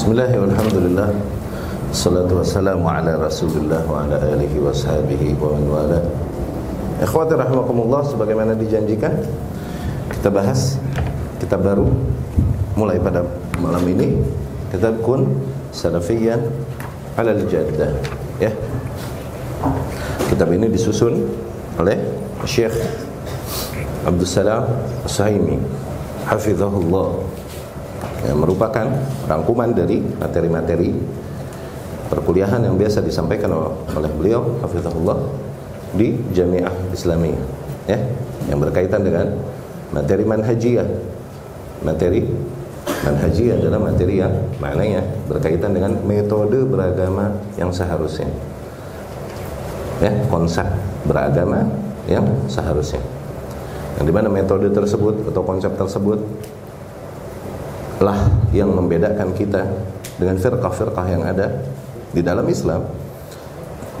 Bismillah walhamdulillah Salatu wassalamu ala rasulullah wa ala alihi wa sahbihi wa man wala. Ikhwati rahimakumullah sebagaimana dijanjikan Kita bahas kitab baru Mulai pada malam ini. Kitab kun salafiyan ala al-jaddah Ya. Kitab ini disusun oleh Syekh Abdul Salam Suhaimi Hafizahullah yang merupakan rangkuman dari materi-materi perkuliahan yang biasa disampaikan oleh beliau hafizahullah di Jamiah Islamiyah ya yang berkaitan dengan materi manhajiyah. Materi manhajiyah adalah materi yang maknanya berkaitan dengan metode beragama yang seharusnya ya konsep beragama yang seharusnya. Yang di mana metode tersebut atau konsep tersebut lah yang membedakan kita dengan firqah-firqah yang ada di dalam Islam.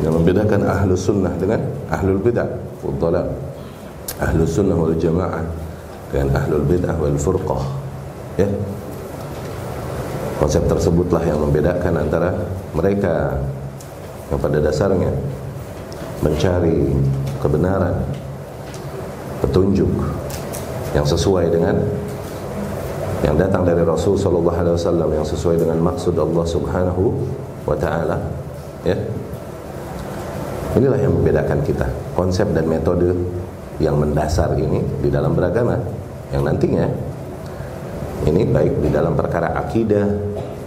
Yang membedakan ahlu sunnah dengan ahlul bid'ah wal ahlu sunnah wal jamaah dengan ahlul bid'ah wal furqah ya. Konsep tersebutlah yang membedakan antara mereka yang pada dasarnya mencari kebenaran petunjuk yang sesuai dengan yang datang dari Rasul sallallahu alaihi wasallam yang sesuai dengan maksud Allah Subhanahu wa taala ya. Inilah yang membedakan kita. Konsep dan metode yang mendasar ini di dalam beragama yang nantinya ini baik di dalam perkara akidah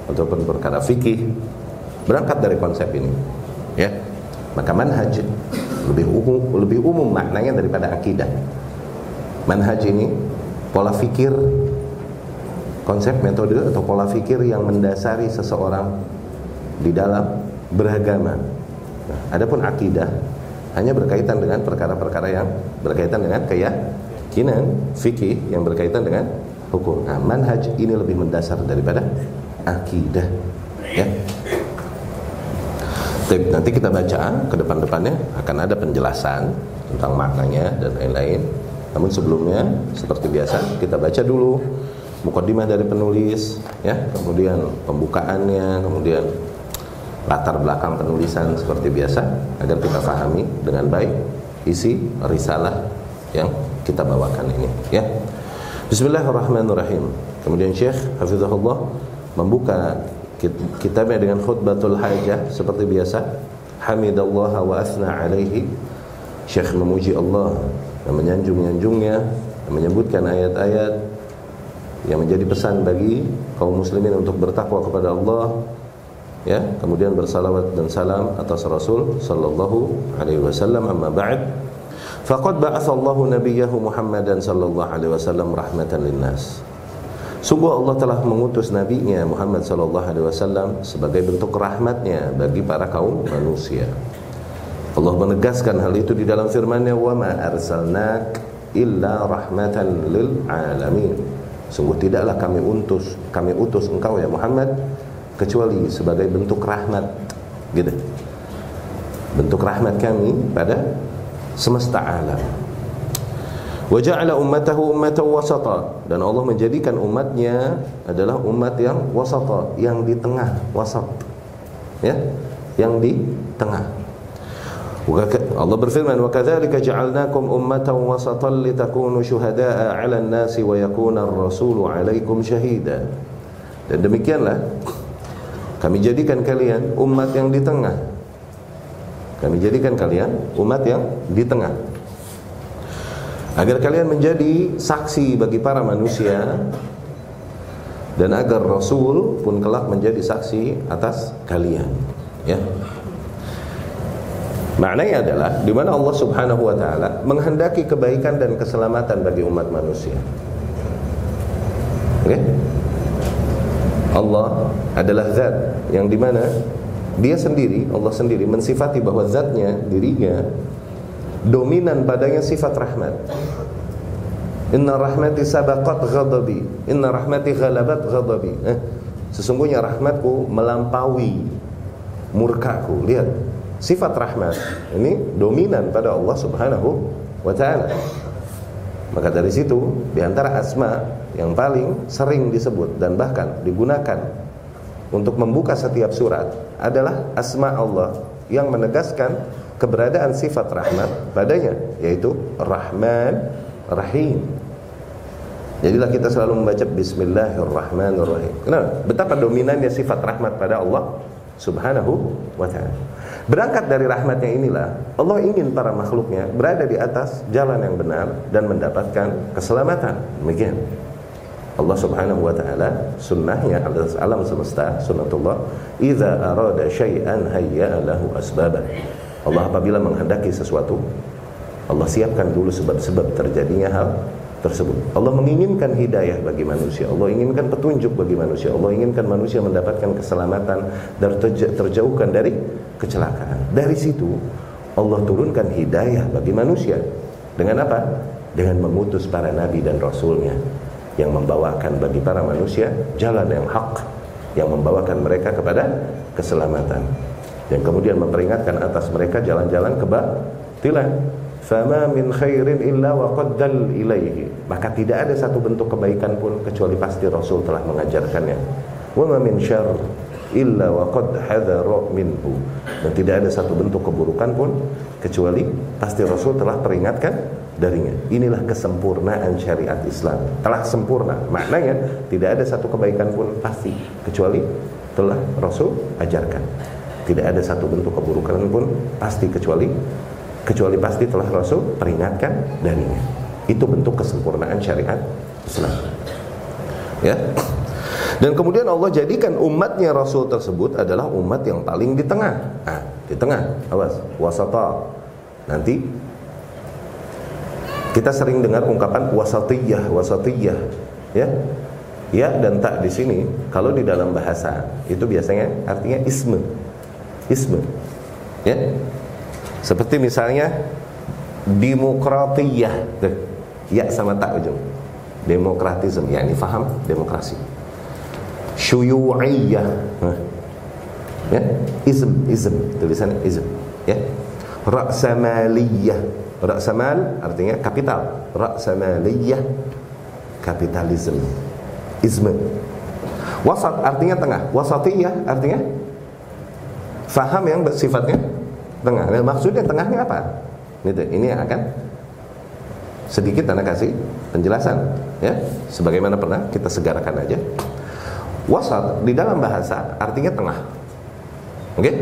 ataupun perkara fikih berangkat dari konsep ini ya. Maka manhaj lebih umum lebih umum maknanya daripada akidah. Manhaj ini pola fikir konsep metode atau pola fikir yang mendasari seseorang di dalam beragama. Nah, adapun akidah hanya berkaitan dengan perkara-perkara yang berkaitan dengan keyakinan fikih yang berkaitan dengan hukum. Nah, manhaj ini lebih mendasar daripada akidah. Ya. Nanti kita baca ke depan-depannya akan ada penjelasan tentang maknanya dan lain-lain. Namun sebelumnya seperti biasa kita baca dulu mukadimah dari penulis ya. Kemudian pembukaannya kemudian latar belakang penulisan seperti biasa agar kita pahami dengan baik isi risalah yang kita bawakan ini ya. Bismillahirrahmanirrahim. Kemudian Syekh Hafizahullah membuka kitabnya dengan khutbatul hajah seperti biasa. Hamidallah wa asna alaihi. Syekh memuji Allah dan menyanjung-nyanjungnya menyebutkan ayat-ayat yang menjadi pesan bagi kaum muslimin untuk bertakwa kepada Allah ya kemudian bersalawat dan salam atas Rasul sallallahu alaihi wasallam. Amma ba'd faqad ba'atha Allah nabiyahu Muhammadan sallallahu alaihi wasallam rahmatan linnas. Sungguh Allah telah mengutus nabinya Muhammad sallallahu alaihi wasallam sebagai bentuk rahmatnya bagi para kaum manusia. Allah menegaskan hal itu di dalam firman-Nya wa ma arsalnak illa rahmatan lil alamin Sungguh tidaklah kami utus kami utus engkau ya Muhammad kecuali sebagai bentuk rahmat gitu. Bentuk rahmat kami pada semesta alam. Wa ja'ala ummatahu ummatan wasata dan Allah menjadikan umatnya adalah umat yang wasata, yang di tengah, wasat. Ya, yang di tengah. Allah berfirman wa kadzalika ja'alnakum ummatan wasatan litakunu syuhada'a 'alan nasi wa yakuna ar-rasulu 'alaikum syahida. Dan demikianlah kami jadikan kalian umat yang di tengah. Kami jadikan kalian umat yang di tengah. Agar kalian menjadi saksi bagi para manusia dan agar Rasul pun kelak menjadi saksi atas kalian. Ya. Maknanya adalah di mana Allah Subhanahu wa taala menghendaki kebaikan dan keselamatan bagi umat manusia. Oke? Okay? Allah adalah zat yang di mana dia sendiri, Allah sendiri mensifati bahwa zatnya, dirinya dominan padanya sifat rahmat. Inna rahmati sabaqat ghadabi, inna rahmati ghalabat ghadabi. Eh, sesungguhnya rahmatku melampaui murkaku. Lihat, sifat rahmat ini dominan pada Allah Subhanahu wa taala. Maka dari situ di antara asma yang paling sering disebut dan bahkan digunakan untuk membuka setiap surat adalah asma Allah yang menegaskan keberadaan sifat rahmat padanya yaitu Rahman Rahim. Jadilah kita selalu membaca Bismillahirrahmanirrahim. Kenapa? Betapa dominannya sifat rahmat pada Allah Subhanahu wa taala. Berangkat dari rahmatnya inilah Allah ingin para makhluknya berada di atas jalan yang benar dan mendapatkan keselamatan. Demikian. Allah Subhanahu wa taala sunnahnya atas alam semesta sunnatullah idza arada syai'an hayya lahu asbaban Allah apabila menghendaki sesuatu Allah siapkan dulu sebab-sebab terjadinya hal tersebut Allah menginginkan hidayah bagi manusia Allah inginkan petunjuk bagi manusia Allah inginkan manusia mendapatkan keselamatan dan terjauhkan dari kecelakaan. Dari situ Allah turunkan hidayah bagi manusia. Dengan apa? dengan mengutus para nabi dan rasulnya yang membawakan bagi para manusia jalan yang hak yang membawakan mereka kepada keselamatan. Dan kemudian memperingatkan atas mereka jalan-jalan kebatilan. Fama min khairin illa wa qaddal ilaihi. Maka tidak ada satu bentuk kebaikan pun kecuali pasti Rasul telah mengajarkannya. Wa min syarr illa wa qad hadara minhu dan tidak ada satu bentuk keburukan pun kecuali pasti Rasul telah peringatkan darinya. Inilah kesempurnaan syariat Islam. Telah sempurna. Maknanya tidak ada satu kebaikan pun pasti kecuali telah Rasul ajarkan. Tidak ada satu bentuk keburukan pun pasti kecuali kecuali pasti telah Rasul peringatkan darinya. Itu bentuk kesempurnaan syariat Islam. Ya. Dan kemudian Allah jadikan umatnya Rasul tersebut adalah umat yang paling di tengah. Nah, di tengah. Awas, wasata. Nanti kita sering dengar ungkapan wasatiyah, wasatiyah, ya. Ya dan tak di sini kalau di dalam bahasa itu biasanya artinya isme. Isme. Ya. Seperti misalnya demokratiyah. Ya sama tak ujung. Demokratisme, ya ini faham demokrasi. Syuyu'iyah. Ya, ism, ism, tulisannya ism, ya. Ra'samaliyah Ra'samal artinya kapital. Ra'samaliyah kapitalisme. Isme. Wasat artinya tengah. Wasatiyah artinya faham yang sifatnya tengah. Nah, maksudnya tengahnya apa? Gitu. Ini yang akan sedikit anda kasih penjelasan ya sebagaimana pernah kita segarkan aja wasat di dalam bahasa artinya tengah. Oke? Okay?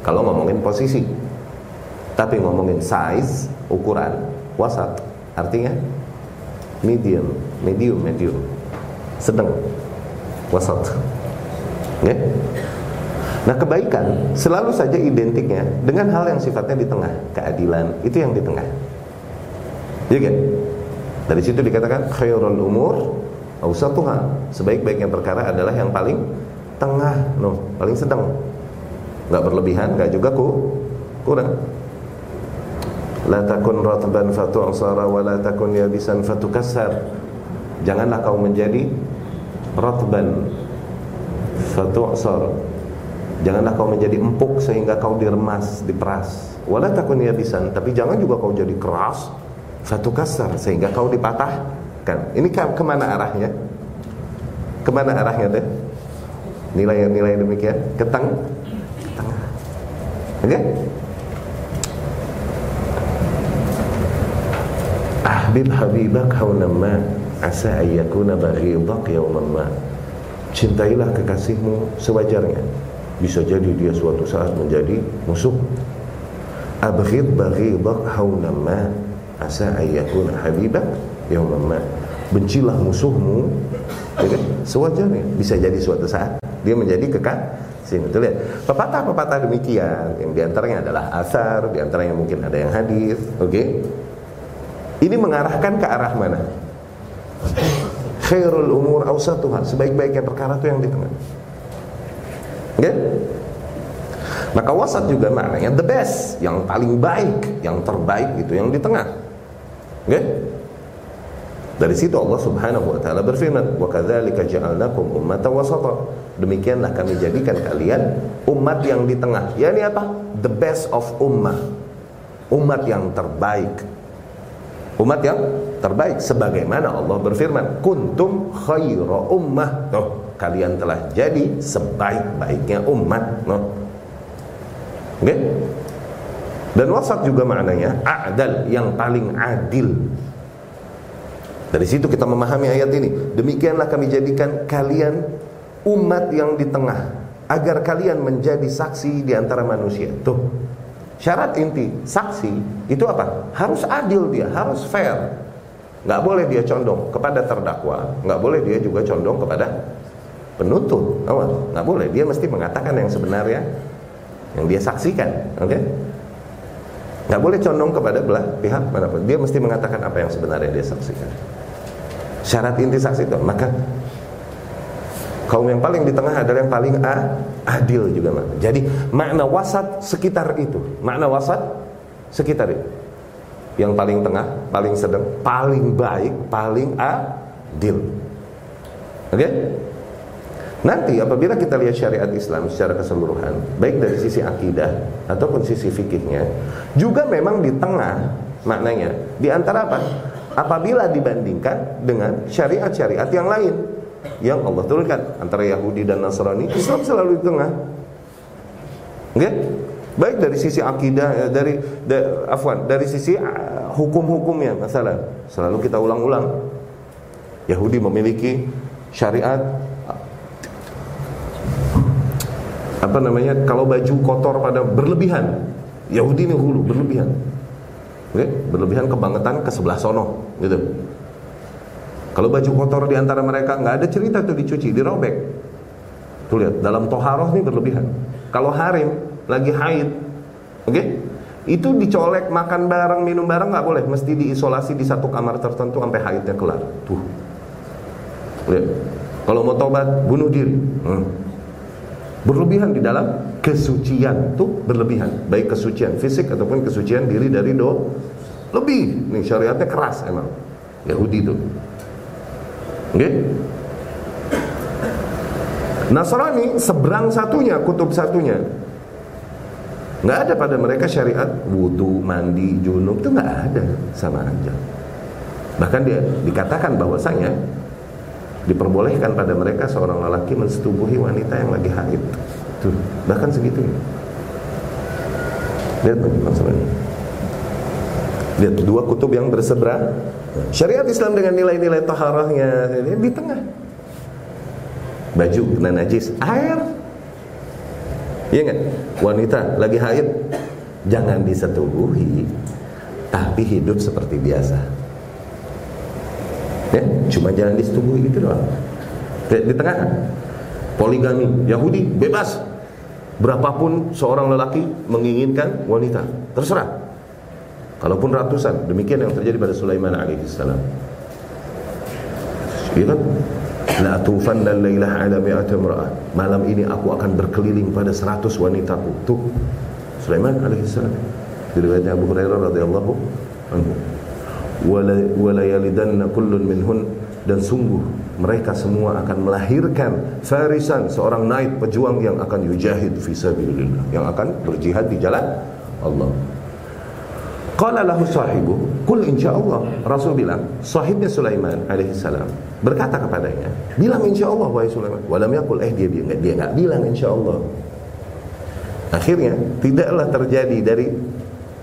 kalau ngomongin posisi. Tapi ngomongin size ukuran wasat artinya medium medium medium. Sedang. Wasat. Okay? nah kebaikan selalu saja identiknya dengan hal yang sifatnya di tengah. Keadilan itu yang di tengah. Ya dari situ dikatakan khairul umur awsatuha sebaik-baiknya perkara adalah yang paling tengah no paling sedang nggak berlebihan nggak juga ku kurang La takun ratban fatu'sara wa la takun yabisan fatukassar. Janganlah kau menjadi ratban fatu'sar. Janganlah kau menjadi empuk sehingga kau diremas, diperas. Wala takun yabisan, tapi jangan juga kau jadi keras fatukassar sehingga kau dipatahkan. Ini ke ke mana arahnya? Ke mana arahnya deh? Nilai-nilai demikian keteng, tengah. Oke? Okay? Ahbib habibak haunamma asa ayyakuna baghidak yawman ma. Cintailah kekasihmu sewajarnya. Bisa jadi dia suatu saat menjadi musuh. Abghid baghidak haunamma asa ayyakuna habibak yawman ma. Bencilah musuhmu ya kan? sewajarnya. Bisa jadi suatu saat dia menjadi kekasih. Betul ya? Pepatah-pepatah demikian yang di antaranya adalah asar, di antaranya mungkin ada yang hadis, oke? Okay? Ini mengarahkan ke arah mana? Khairul umur awsatuha, sebaik-baiknya perkara itu yang di tengah. Okay? Maka wasat juga maknanya the best, yang paling baik, yang terbaik itu yang di tengah. Okay? Dari situ Allah Subhanahu wa taala berfirman, "Wa kadzalika ja'alnakum ummatan wasata." Demikianlah kami jadikan kalian umat yang di tengah. Yani apa? The best of ummah. Umat yang terbaik umat yang terbaik sebagaimana Allah berfirman kuntum khaira ummah tuh kalian telah jadi sebaik-baiknya umat no. Oke okay? dan wasat juga maknanya adal yang paling adil dari situ kita memahami ayat ini. Demikianlah kami jadikan kalian umat yang di tengah agar kalian menjadi saksi di antara manusia. Tuh syarat inti saksi itu apa? Harus adil dia harus fair. Nggak boleh dia condong kepada terdakwa nggak boleh dia juga condong kepada penuntut oh, nggak boleh dia mesti mengatakan yang sebenarnya yang dia saksikan oke? Okay? nggak boleh condong kepada belah pihak mana pun. Dia mesti mengatakan apa yang sebenarnya dia saksikan syarat inti saksi itu maka kaum yang paling di tengah adalah yang paling a, adil juga makna. jadi makna wasat sekitar itu makna wasat sekitar itu yang paling tengah, paling sedang, paling baik, paling adil. Oke? Okay? Nanti apabila kita lihat syariat Islam secara keseluruhan, baik dari sisi akidah ataupun sisi fikihnya, juga memang di tengah maknanya. Di antara apa? Apabila dibandingkan dengan syariat-syariat yang lain yang Allah turunkan antara Yahudi dan Nasrani, Islam selalu di tengah. Oke? Okay? Baik dari sisi akidah, eh, dari da, afwan, dari sisi uh, hukum-hukumnya masalah. Selalu kita ulang-ulang. Yahudi memiliki syariat apa namanya? Kalau baju kotor pada berlebihan, Yahudi ini hulu berlebihan. Oke, berlebihan kebangetan ke sebelah sono, gitu. Kalau baju kotor di antara mereka nggak ada cerita tuh dicuci, dirobek. Tuh lihat, dalam toharoh ini berlebihan. Kalau harim lagi haid, oke? Okay? Itu dicolek makan bareng, minum bareng nggak boleh, mesti diisolasi di satu kamar tertentu sampai haidnya kelar. Tuh, lihat. Kalau mau tobat, bunuh diri. Hmm. Berlebihan di dalam kesucian tuh berlebihan, baik kesucian fisik ataupun kesucian diri dari do. Lebih, nih syariatnya keras emang. Yahudi itu. Oke? Okay? Nasrani seberang satunya, kutub satunya nggak ada pada mereka syariat wudhu, mandi, junub itu nggak ada sama aja. Bahkan dia dikatakan bahwasanya diperbolehkan pada mereka seorang lelaki mensetubuhi wanita yang lagi haid. Tuh, bahkan segitu. Lihat maksudnya. Lihat dua kutub yang berseberang. Syariat Islam dengan nilai-nilai taharahnya di tengah. Baju kena najis, air Iya nggak? Wanita lagi haid jangan disetubuhi, tapi hidup seperti biasa. Ya, cuma jangan disetubuhi gitu doang. Di tengah poligami Yahudi bebas. Berapapun seorang lelaki menginginkan wanita, terserah. Kalaupun ratusan, demikian yang terjadi pada Sulaiman alaihissalam. Iya kan? La tufanna lailah ala mi'ati imra'ah. Malam ini aku akan berkeliling pada 100 wanitaku. Tuh. Sulaiman alaihissalam. Diriwayatnya Abu Hurairah radhiyallahu anhu. Wala yalidanna kullun minhun dan sungguh mereka semua akan melahirkan farisan seorang naik pejuang yang akan yujahid fi sabilillah yang akan berjihad di jalan Allah. Qala lahu sahibu, "Kul insyaallah." Rasul bilang, sahibnya Sulaiman alaihi salam berkata kepadanya, "Bilang insyaallah wahai Sulaiman." Walam yaqul eh dia dia dia enggak bilang insyaallah. Akhirnya tidaklah terjadi dari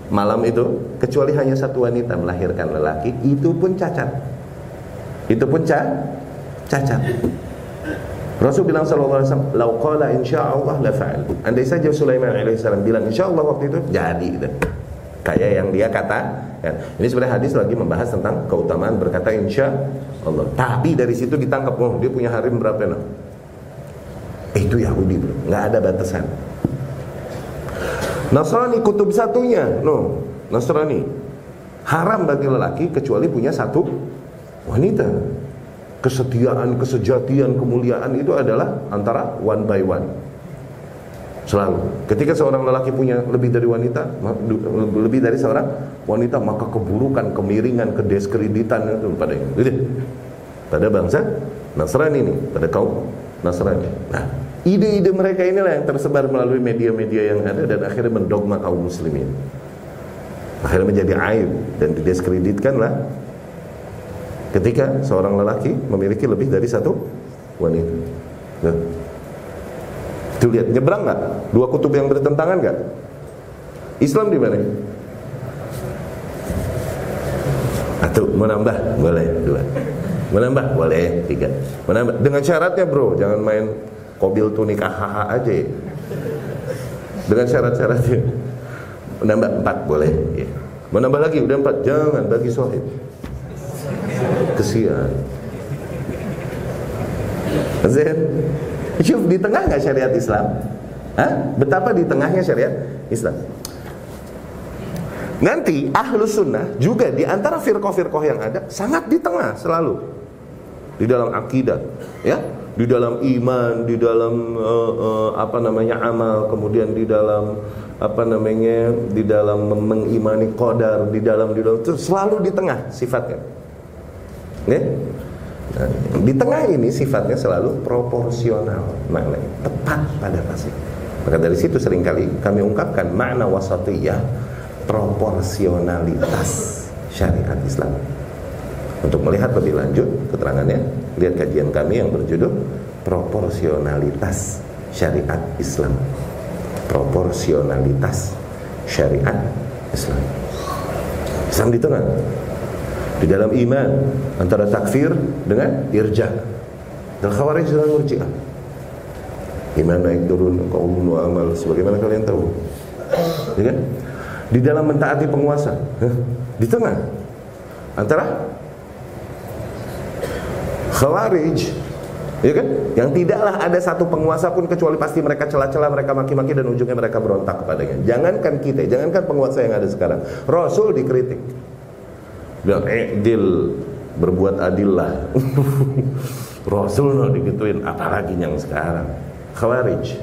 malam itu kecuali hanya satu wanita melahirkan lelaki, itu pun cacat. Itu pun ca cacat. Rasul bilang sallallahu alaihi wasallam, "Lau qala insyaallah la fa'al." Andai saja Sulaiman alaihi salam bilang insyaallah waktu itu jadi gitu kayak yang dia kata kan. Ini sebenarnya hadis lagi membahas tentang keutamaan berkata insya Allah. Tapi dari situ ditangkap, oh dia punya harim berapa? Eh, itu Yahudi bro, nggak ada batasan. Nasrani kutub satunya, no, Nasrani haram bagi lelaki kecuali punya satu wanita. Kesetiaan, kesejatian, kemuliaan itu adalah antara one by one. Selalu. Ketika seorang lelaki punya lebih dari wanita, lebih dari seorang wanita, maka keburukan, kemiringan, kedeskreditan itu pada ini. Pada bangsa Nasrani ini, pada kaum Nasrani. Nah, ide-ide mereka inilah yang tersebar melalui media-media yang ada dan akhirnya mendogma kaum muslimin. Akhirnya menjadi aib dan dideskreditkanlah ketika seorang lelaki memiliki lebih dari satu wanita. Tuh. Tuh lihat, nyebrang nggak? Dua kutub yang bertentangan nggak? Islam di mana? Satu, mau nambah? Boleh, dua. Mau nambah? Boleh, tiga. Mau nambah? Dengan syaratnya bro, jangan main kobil tunik hahaha aja. Dengan syarat-syaratnya. Menambah empat, boleh. Ya. Mau nambah lagi? Udah empat, jangan bagi sohib. Kesian. Zain. Syuf, di tengah nggak syariat Islam? Hah? Betapa di tengahnya syariat Islam? Nanti ahlus sunnah juga di antara firqoh-firqoh yang ada sangat di tengah selalu di dalam akidah, ya, di dalam iman, di dalam uh, uh, apa namanya amal, kemudian di dalam apa namanya di dalam mengimani qadar, di dalam di dalam itu selalu di tengah sifatnya. Nah, di tengah ini sifatnya selalu proporsional maknanya, tepat pada pasif. Maka dari situ sering kali kami ungkapkan makna wasatiyah proporsionalitas syariat Islam. Untuk melihat lebih lanjut keterangannya, lihat kajian kami yang berjudul Proporsionalitas Syariat Islam. Proporsionalitas Syariat Islam. Islam di tengah. Di dalam iman antara takfir dengan irja. Dan khawarij dengan murji'ah. Iman naik turun, kaum amal sebagaimana kalian tahu. Ya kan? di dalam mentaati penguasa di tengah antara khawarij ya kan yang tidaklah ada satu penguasa pun kecuali pasti mereka celah-celah mereka maki-maki dan ujungnya mereka berontak kepadanya jangankan kita jangankan penguasa yang ada sekarang rasul dikritik bilang eh deal berbuat adil lah rasul no digituin apalagi yang sekarang khawarij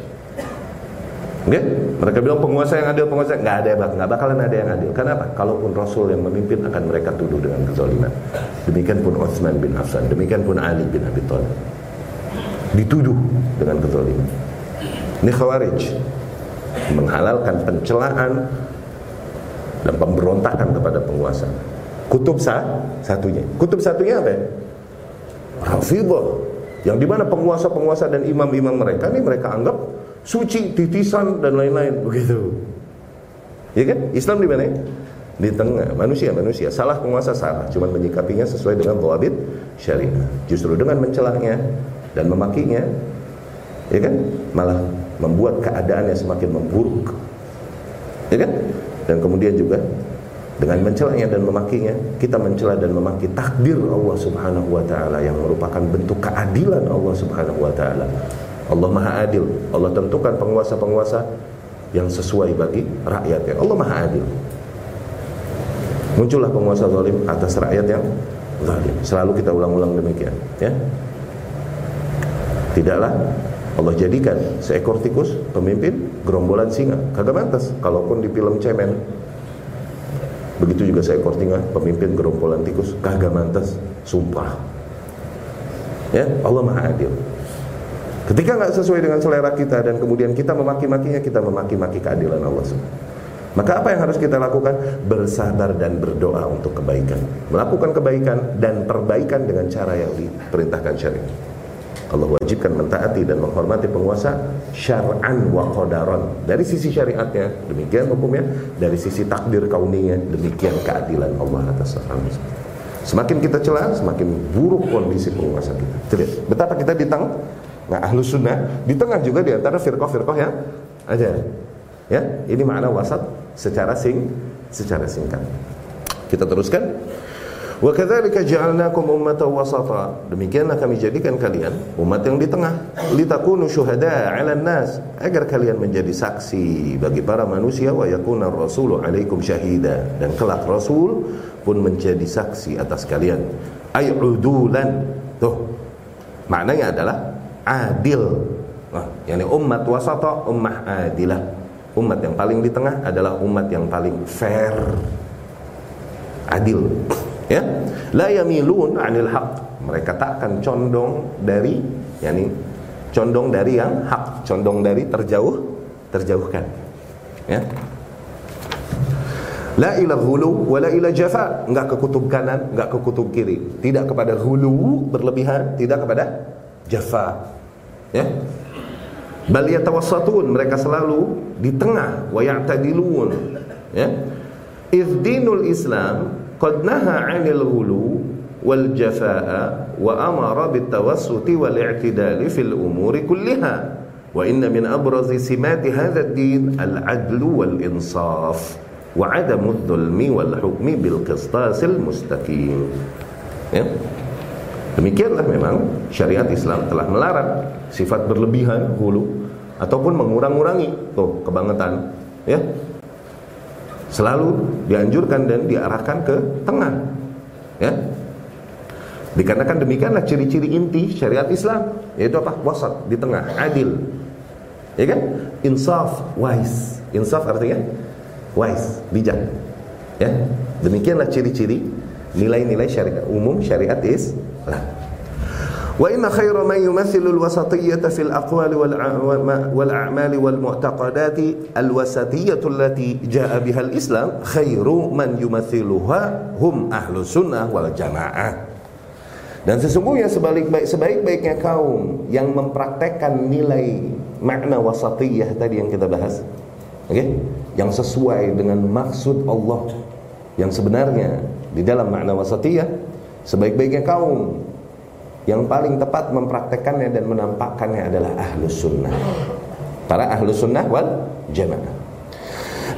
Okay? Mereka bilang penguasa yang adil, penguasa nggak ada, nggak bakalan ada yang adil. Kenapa? Kalaupun Rasul yang memimpin akan mereka tuduh dengan kezaliman. Demikian pun Utsman bin Affan, demikian pun Ali bin Abi Thalib. Dituduh dengan kezaliman. Ini khawarij menghalalkan pencelaan dan pemberontakan kepada penguasa. Kutub sah, satunya. Kutub satunya apa? Ya? Rafidah. Yang di mana penguasa-penguasa dan imam-imam mereka ini mereka anggap suci, titisan dan lain-lain begitu. Ya kan? Islam di mana? Di tengah. Manusia manusia. Salah penguasa salah, cuman menyikapinya sesuai dengan dhawabit syariah. Justru dengan mencelahnya dan memakinya, ya kan? Malah membuat keadaannya semakin memburuk. Ya kan? Dan kemudian juga dengan mencelanya dan memakinya, kita mencela dan memaki takdir Allah Subhanahu wa taala yang merupakan bentuk keadilan Allah Subhanahu wa taala Allah Maha Adil. Allah tentukan penguasa-penguasa yang sesuai bagi rakyatnya. Allah Maha Adil. Muncullah penguasa zalim atas rakyat yang zalim. Selalu kita ulang-ulang demikian, ya. Tidaklah Allah jadikan seekor tikus pemimpin gerombolan singa. Kagak mantas kalaupun di film cemen. Begitu juga seekor singa pemimpin gerombolan tikus kagak mantas, sumpah. Ya, Allah Maha Adil. Ketika nggak sesuai dengan selera kita dan kemudian kita memaki-makinya, kita memaki-maki keadilan Allah Maka apa yang harus kita lakukan? Bersabar dan berdoa untuk kebaikan. Melakukan kebaikan dan perbaikan dengan cara yang diperintahkan syariat. Allah wajibkan mentaati dan menghormati penguasa syar'an wa qadaran. Dari sisi syariatnya, demikian hukumnya. Dari sisi takdir kauninya, demikian keadilan Allah atas manusia. Semakin kita celah, semakin buruk kondisi penguasa kita. Lihat, betapa kita ditang Nah, ahlu sunnah di tengah juga di antara firqah-firqah yang ada. Ya, ini makna wasat secara sing secara singkat. Kita teruskan. Wa kadzalika ja'alnakum ummatan wasata. Demikianlah kami jadikan kalian umat yang di tengah, litakunu syuhada 'alan nas, agar kalian menjadi saksi bagi para manusia wa yakuna rasulu 'alaikum syahida dan kelak rasul pun menjadi saksi atas kalian. Ayudulan. Tuh. Maknanya adalah adil. Nah, yakni umat wasata, ummah adilah. Umat yang paling di tengah adalah umat yang paling fair. Adil. Ya. La yamilun 'anil haq. Mereka tak akan condong dari yakni condong dari yang hak, condong dari terjauh, terjauhkan. Ya. La ila hulu wa la ila jafa, enggak ke kutub kanan, enggak ke kutub kiri. Tidak kepada hulu berlebihan, tidak kepada jafa Ya. Bal yatawassatun, mereka selalu di tengah wa ya'tadilun. Ya. Idh dinul Islam qad naha 'anil ghulu wal jafaa'a wa amara bit tawassuti wal i'tidali fil umuri kulliha. Wa inna min abrazi simati hadha ad-din al-'adlu wal insaf wa 'adamu adh-dhulmi wal hukmi bil qistasil mustaqim. Ya. Demikianlah memang syariat Islam telah melarang sifat berlebihan hulu ataupun mengurang-urangi tuh kebangetan ya selalu dianjurkan dan diarahkan ke tengah ya. Dikarenakan demikianlah ciri-ciri inti syariat Islam yaitu apa? Wasat di tengah adil. Ya kan? Insaf wise insaf artinya wise bijak. Ya? Demikianlah ciri-ciri nilai-nilai syariat umum syariat Islam وإن خير من يمثل الوسطية في الأقوال والأعمال والمعتقدات الوسطية التي جاء بها الإسلام خير من يمثلها هم أهل السنة والجماعة. Dan sesungguhnya sebalik baik sebaik-baiknya kaum yang mempraktekkan nilai makna wasatiyah tadi yang kita bahas. Oke? Okay? Yang sesuai dengan maksud Allah yang sebenarnya di dalam makna wasatiyah sebaik-baiknya kaum yang paling tepat mempraktekannya dan menampakkannya adalah ahlus sunnah. Para ahlus sunnah wal jamaah.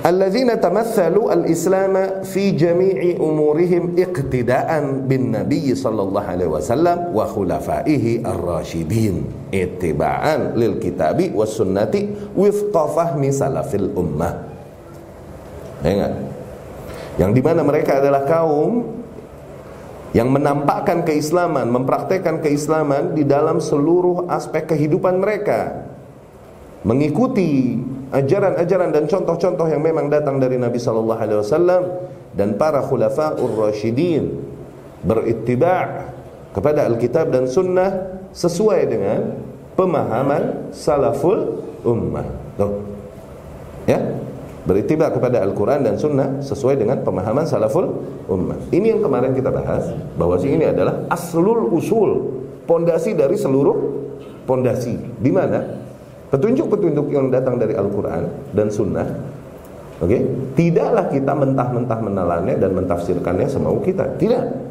Alladzina tamathalu al-islam fi jami'i umurihim iqtida'an bin nabiy sallallahu alaihi wasallam wa khulafaihi ar-rasyidin ittiba'an lil kitabi was ummah. Ingat. Yang di mana mereka adalah kaum yang menampakkan keislaman, mempraktekkan keislaman di dalam seluruh aspek kehidupan mereka. Mengikuti ajaran-ajaran dan contoh-contoh yang memang datang dari Nabi sallallahu alaihi wasallam dan para khulafaur rasyidin berittiba' kepada Alkitab dan Sunnah sesuai dengan pemahaman salaful ummah. Ya, beritibar kepada Al-Quran dan Sunnah sesuai dengan pemahaman salaful ummah. Ini yang kemarin kita bahas bahwa ini adalah aslul usul, pondasi dari seluruh pondasi. Di mana petunjuk-petunjuk yang datang dari Al-Quran dan Sunnah, oke, okay, tidaklah kita mentah-mentah menelannya dan mentafsirkannya semau kita. Tidak.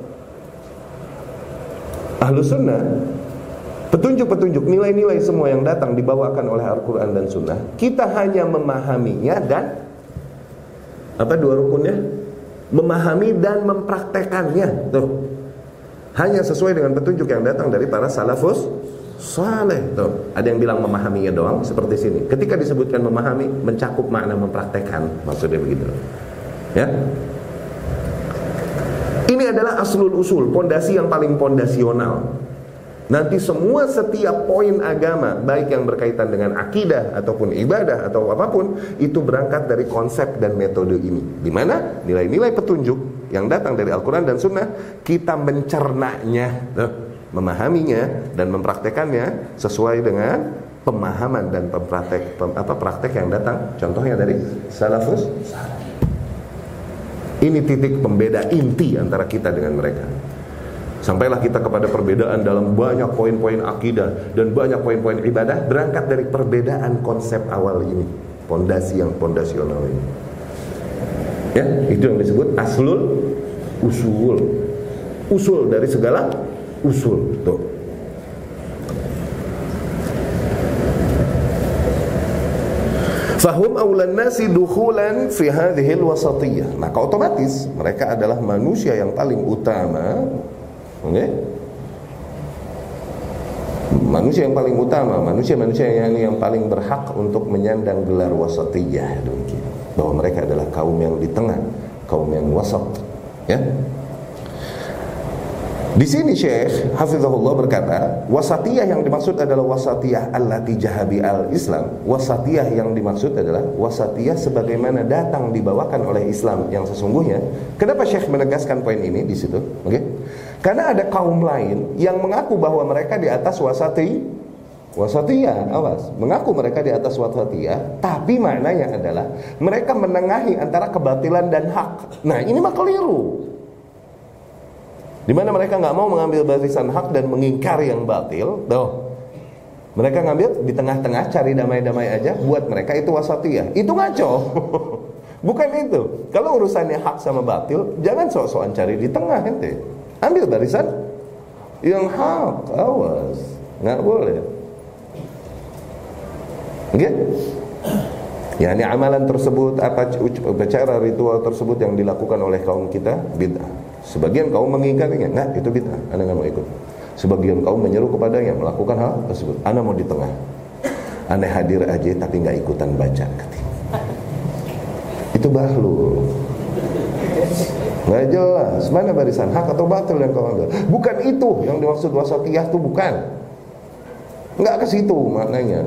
Ahlu Sunnah Petunjuk-petunjuk, nilai-nilai semua yang datang dibawakan oleh Al-Quran dan Sunnah Kita hanya memahaminya dan apa dua rukunnya? Memahami dan mempraktekannya. Tuh. Hanya sesuai dengan petunjuk yang datang dari para salafus saleh. Tuh. Ada yang bilang memahaminya doang seperti sini. Ketika disebutkan memahami, mencakup makna mempraktekkan. Maksudnya begitu. Ya. Ini adalah aslul usul, pondasi yang paling pondasional. Nanti semua setiap poin agama Baik yang berkaitan dengan akidah Ataupun ibadah atau apa pun Itu berangkat dari konsep dan metode ini. Di mana? Nilai-nilai petunjuk Yang datang dari Al-Quran dan Sunnah Kita mencernanya Memahaminya dan mempraktekannya Sesuai dengan pemahaman dan pempraktek, pem, apa, praktek yang datang. Contohnya dari salafus Ini titik pembeda inti antara kita dengan mereka Sampailah kita kepada perbedaan dalam banyak poin-poin akidah dan banyak poin-poin ibadah berangkat dari perbedaan konsep awal ini, pondasi yang pondasional ini. Ya, itu yang disebut aslul usul. Usul dari segala usul. Tuh. Fahum awlan nasi dukhulan fi hadhihi wasatiyah. Maka otomatis mereka adalah manusia yang paling utama okay? manusia yang paling utama, manusia-manusia yang yang paling berhak untuk menyandang gelar wasatiyah. Bahwa mereka adalah kaum yang di tengah, kaum yang wasat, ya. Di sini Syekh Hafizahullah berkata, wasatiyah yang dimaksud adalah wasatiyah allati jahabi al-Islam. Wasatiyah yang dimaksud adalah wasatiyah sebagaimana datang dibawakan oleh Islam yang sesungguhnya. Kenapa Syekh menegaskan poin ini di situ? Oke. Okay? Karena ada kaum lain yang mengaku bahwa mereka di atas wasati wasatiyah, awas, mengaku mereka di atas wasatiyah, tapi maknanya adalah mereka menengahi antara kebatilan dan hak. Nah, ini mah keliru. Di mana mereka nggak mau mengambil barisan hak dan mengingkari yang batil, tuh. Mereka ngambil di tengah-tengah cari damai-damai aja buat mereka itu wasatiyah. Itu ngaco. Bukan itu. Kalau urusannya hak sama batil, jangan sok-sokan cari di tengah ente. Ambil barisan yang hak, awas. Nggak boleh. Oke? Ya, ini amalan tersebut apa cara ritual tersebut yang dilakukan oleh kaum kita bid'ah. Sebagian kaum mengingkarinya, nah itu bid'ah, Anda nggak mau ikut. Sebagian kaum menyeru kepadanya melakukan hal tersebut. Anda mau di tengah. Anda hadir aja tapi nggak ikutan baca. Itu bahlul. Nggak jelas mana barisan hak atau batil yang kau ambil. Bukan itu yang dimaksud wasatiyah itu bukan. Nggak ke situ maknanya.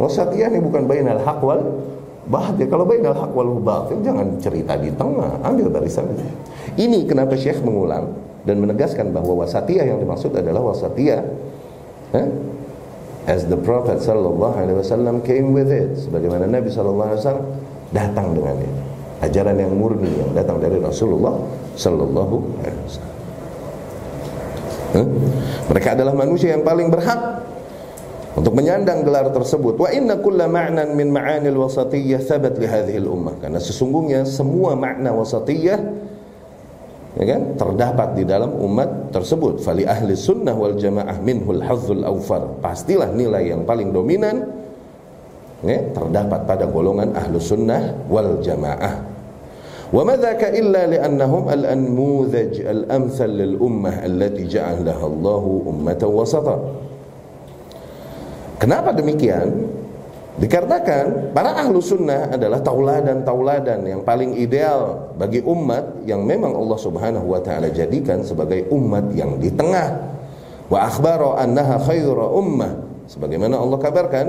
Wasatiyah ini bukan bainal hak wal batil. Kalau bainal hak wal batil jangan cerita di tengah, ambil barisan. Ini kenapa Syekh mengulang dan menegaskan bahwa wasatiyah yang dimaksud adalah wasatiyah eh? as the Prophet sallallahu alaihi wasallam came with it sebagaimana Nabi sallallahu alaihi wasallam datang dengan ini ajaran yang murni yang datang dari Rasulullah sallallahu alaihi wasallam. Mereka adalah manusia yang paling berhak untuk menyandang gelar tersebut. Wa inna kulla ma'nan min ma'anil wasatiyah thabat li hadhihi ummah. Karena sesungguhnya semua makna wasatiyah ya kan terdapat di dalam umat tersebut. Fali ahli sunnah wal jamaah minhul hazzul awfar. Pastilah nilai yang paling dominan ya, terdapat pada golongan ahlu sunnah wal jamaah wa madzaka illa li'annahum al-anmudhaj al-amthal lil ummah allati ja'alaha Allah ummatan wasata kenapa demikian Dikarenakan para ahlu sunnah adalah tauladan-tauladan yang paling ideal bagi umat yang memang Allah subhanahu wa ta'ala jadikan sebagai umat yang di tengah. Wa akhbara annaha khaira ummah. Sebagaimana Allah kabarkan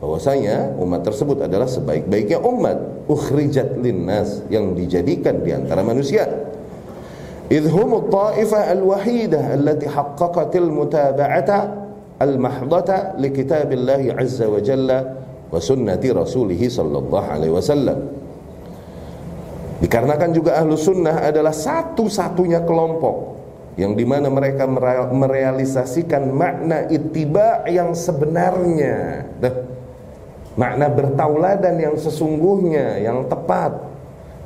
bahwasanya umat tersebut adalah sebaik-baiknya umat ukhrijat linnas yang dijadikan di antara manusia idhum at-ta'ifah al-wahidah allati haqqaqatil mutaba'ata al-mahdata li kitabillah azza wa jalla wa sunnati rasulih sallallahu alaihi wasallam dikarenakan juga ahlu sunnah adalah satu-satunya kelompok yang di mana mereka merealisasikan makna ittiba yang sebenarnya. Makna bertauladan yang sesungguhnya yang tepat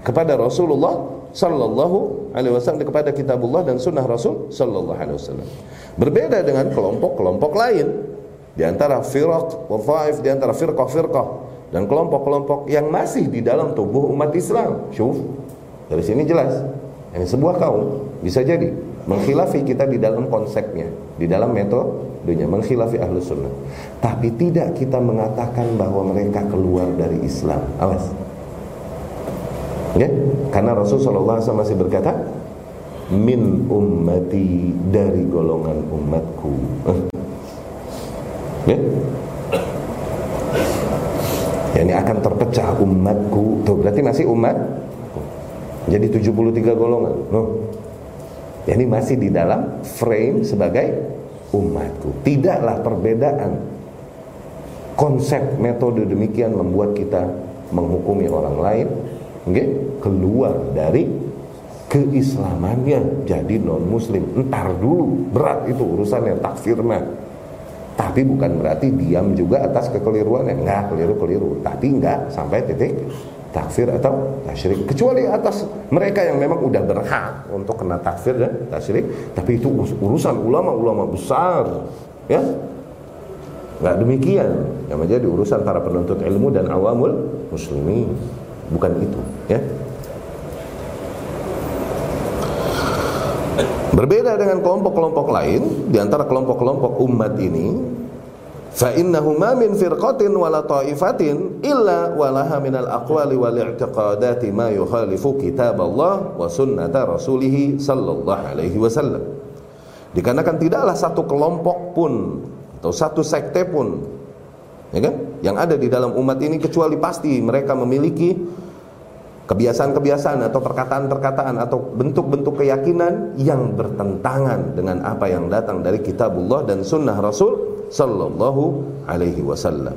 kepada Rasulullah sallallahu alaihi wasallam kepada kitabullah dan sunnah Rasul sallallahu alaihi wasallam. Berbeda dengan kelompok-kelompok lain di antara firaq wa dhaif di antara firqah-firqah dan kelompok-kelompok yang masih di dalam tubuh umat Islam. Syuf, dari sini jelas. Ini sebuah kaum bisa jadi mengkhilafi kita di dalam konsepnya, di dalam metodenya, mengkhilafi ahlu sunnah. Tapi tidak kita mengatakan bahwa mereka keluar dari Islam. Awas. Ya, karena Rasulullah SAW masih berkata, min ummati dari golongan umatku. Ya. ya. Ini akan terpecah umatku. Tuh, berarti masih umat. Jadi 73 golongan. Oh. Ini masih di dalam frame sebagai umatku. Tidaklah perbedaan konsep metode demikian membuat kita menghukumi orang lain okay? keluar dari keislamannya jadi non muslim entar dulu berat itu urusannya takfir mah tapi bukan berarti diam juga atas kekeliruannya. Enggak keliru keliru. Tapi enggak sampai titik takfir atau tasyrik. Kecuali atas mereka yang memang udah berhak untuk kena takfir dan tasyrik. Tapi itu urusan ulama-ulama besar ya. Nggak demikian. Yang menjadi urusan para penuntut ilmu dan awamul muslimin. Bukan itu ya Berbeda dengan kelompok-kelompok lain di antara kelompok-kelompok umat ini fa innahu ma min firqatin wala ta'ifatin illa walaha minal aqwali wal i'tiqadati ma yukhalifu kitab Allah wa sunnata rasulih sallallahu alaihi wasallam. Dikarenakan tidaklah satu kelompok pun atau satu sekte pun ya kan yang ada di dalam umat ini kecuali pasti mereka memiliki kebiasaan-kebiasaan atau perkataan-perkataan atau bentuk-bentuk keyakinan yang bertentangan dengan apa yang datang dari kitabullah dan sunnah Rasul sallallahu alaihi wasallam.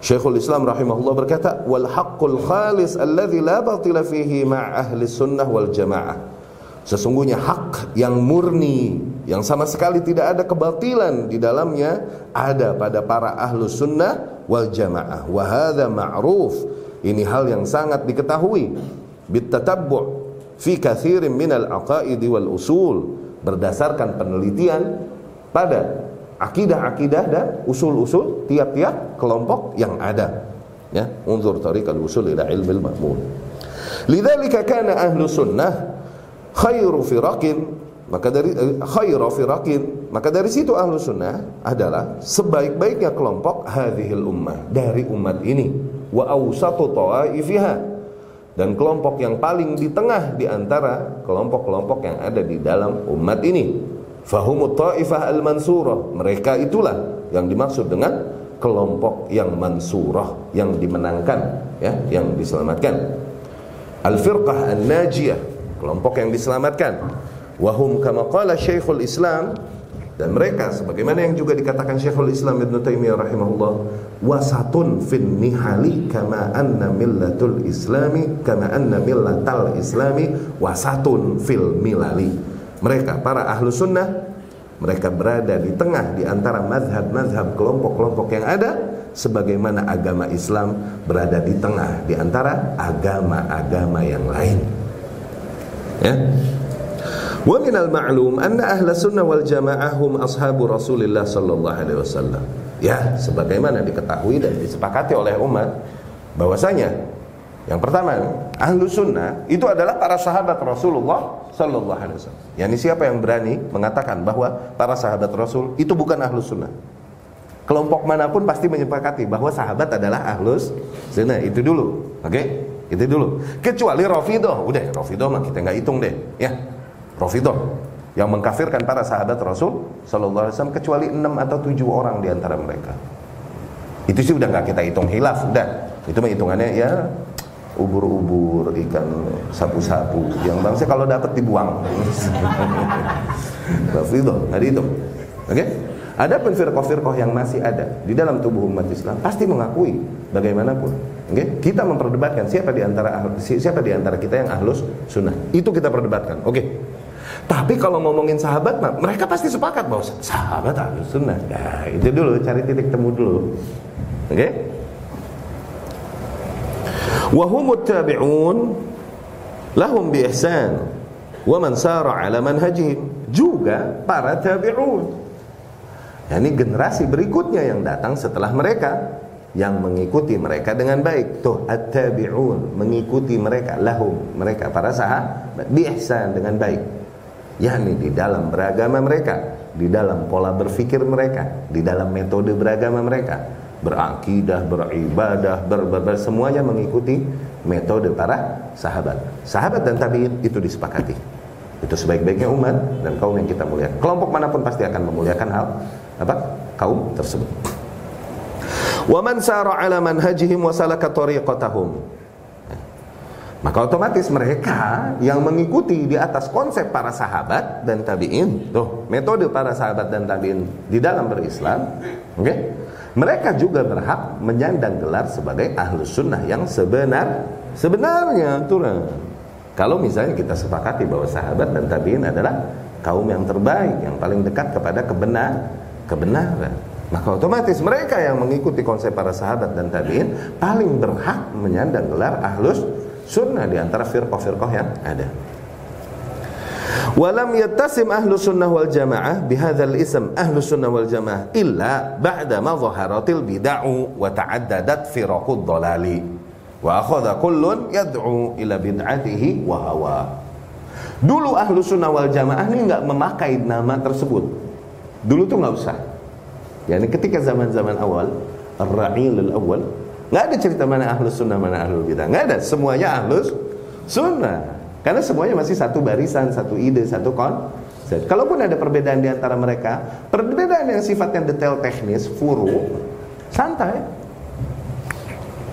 Syekhul Islam rahimahullah berkata, "Wal haqqul khalis alladhi la fihi ma' ahli sunnah wal jamaah." Sesungguhnya hak yang murni yang sama sekali tidak ada kebatilan di dalamnya ada pada para ahlu sunnah wal jamaah wa hadha ma'ruf ini hal yang sangat diketahui. Bitatabbu' fi kathirin minal aqaidi wal usul. Berdasarkan penelitian pada akidah-akidah dan usul-usul tiap-tiap kelompok yang ada. Ya unzur tariqal usul ila ilmil ma'mun lidzalika kana ahlu sunnah khairu firaqin. Maka dari eh, khairu firaqin. Maka dari situ ahlu sunnah adalah sebaik-baiknya kelompok hadhil ummah dari umat ini wa awsatu tawaifiha dan kelompok yang paling di tengah di antara kelompok-kelompok yang ada di dalam umat ini. Fahumut taifah al-mansurah. Mereka itulah yang dimaksud dengan kelompok yang mansurah yang dimenangkan ya yang diselamatkan. Al-firqah an-najiyah. Kelompok yang diselamatkan. Wahum kama qala Syekhul Islam dan mereka sebagaimana yang juga dikatakan Syekhul Islam Ibn Taimiyah rahimahullah wasatun fin nihali kama anna millatul islami kama anna millatal islami wasatun fil milali. Mereka para ahlu sunnah mereka berada di tengah di antara mazhab-mazhab kelompok-kelompok yang ada sebagaimana agama Islam berada di tengah di antara agama-agama yang lain. Ya Wa minal ma'lum anna ahla sunnah wal jamaah hum ashabu Rasulillah sallallahu alaihi wasallam. Ya, sebagaimana diketahui dan disepakati oleh umat bahwasanya yang pertama, ahlu sunnah itu adalah para sahabat Rasulullah sallallahu alaihi wasallam. Yani siapa yang berani mengatakan bahwa para sahabat Rasul itu bukan ahlu sunnah? Kelompok mana pun pasti menyepakati bahwa sahabat adalah ahlus sunnah. Itu dulu. Oke? Okay? Itu dulu. Kecuali Rafidah, udah Rafidah mah kita nggak hitung deh, ya. Rafidah yang mengkafirkan para sahabat Rasul Sallallahu Alaihi Wasallam kecuali enam atau tujuh orang di antara mereka. Itu sih udah nggak kita hitung hilaf, udah. Itu hitungannya ya ubur-ubur, ikan sapu-sapu. Yang bangsa kalau dapat dibuang. Rafidah, nggak dihitung. Oke? Okay? Ada pun firqah-firqah yang masih ada di dalam tubuh umat Islam pasti mengakui bagaimanapun. Okay? Kita memperdebatkan siapa di antara siapa di antara kita yang ahlus sunnah. Itu kita perdebatkan. Oke. Okay. Tapi kalau ngomongin sahabat, mereka pasti sepakat bahwa sahabat ahlus sunnah. Nah, itu dulu cari titik temu dulu. Oke? Okay? Wahumut tabi'un lahum bi ihsan wa man sara ala manhajihim juga para tabi'un Nah, ini generasi berikutnya yang datang setelah mereka yang mengikuti mereka dengan baik. Tuh at-tabi'un mengikuti mereka lahum mereka para sahabat biihsan dengan baik. Yakni di dalam beragama mereka, di dalam pola berpikir mereka, di dalam metode beragama mereka, berakidah, beribadah, ber, ber, ber semuanya mengikuti metode para sahabat. Sahabat dan tabi'in itu disepakati. Itu sebaik-baiknya umat dan kaum yang kita muliakan. Kelompok mana pun pasti akan memuliakan hal apa kaum tersebut. Wa man sara ala manhajihim wa salaka tariqatahum. Maka otomatis mereka yang mengikuti di atas konsep para sahabat dan tabi'in, tuh metode para sahabat dan tabi'in di dalam berislam, oke? Okay? Mereka juga berhak menyandang gelar sebagai ahlus sunnah yang sebenar sebenarnya tuh. Kalau misalnya kita sepakati bahwa sahabat dan tabi'in adalah kaum yang terbaik, yang paling dekat kepada kebenar, kebenaran. Maka otomatis mereka yang mengikuti konsep para sahabat dan tabi'in paling berhak menyandang gelar ahlus sunnah di antara firqah-firqah yang ada. Walam yattasim ahlu sunnah wal jamaah bihadzal ism ahlu sunnah wal jamaah illa ba'da ma zaharatil bid'u wa ta'addadat firaqud dhalali wa akhadha kullun yad'u ila bid'atihi wa hawa. Dulu ahlu sunnah wal jamaah ini nggak memakai nama tersebut Dulu tuh nggak usah. Ya, ini ketika zaman-zaman awal, Ar-Ra'ilul awal, nggak ada cerita mana ahlus sunnah, mana ahlul bidah. Nggak ada, semuanya ahlus sunnah. Karena semuanya masih satu barisan, satu ide, satu konsep. Kalaupun ada perbedaan di antara mereka, perbedaan yang sifatnya detail teknis, furu, santai.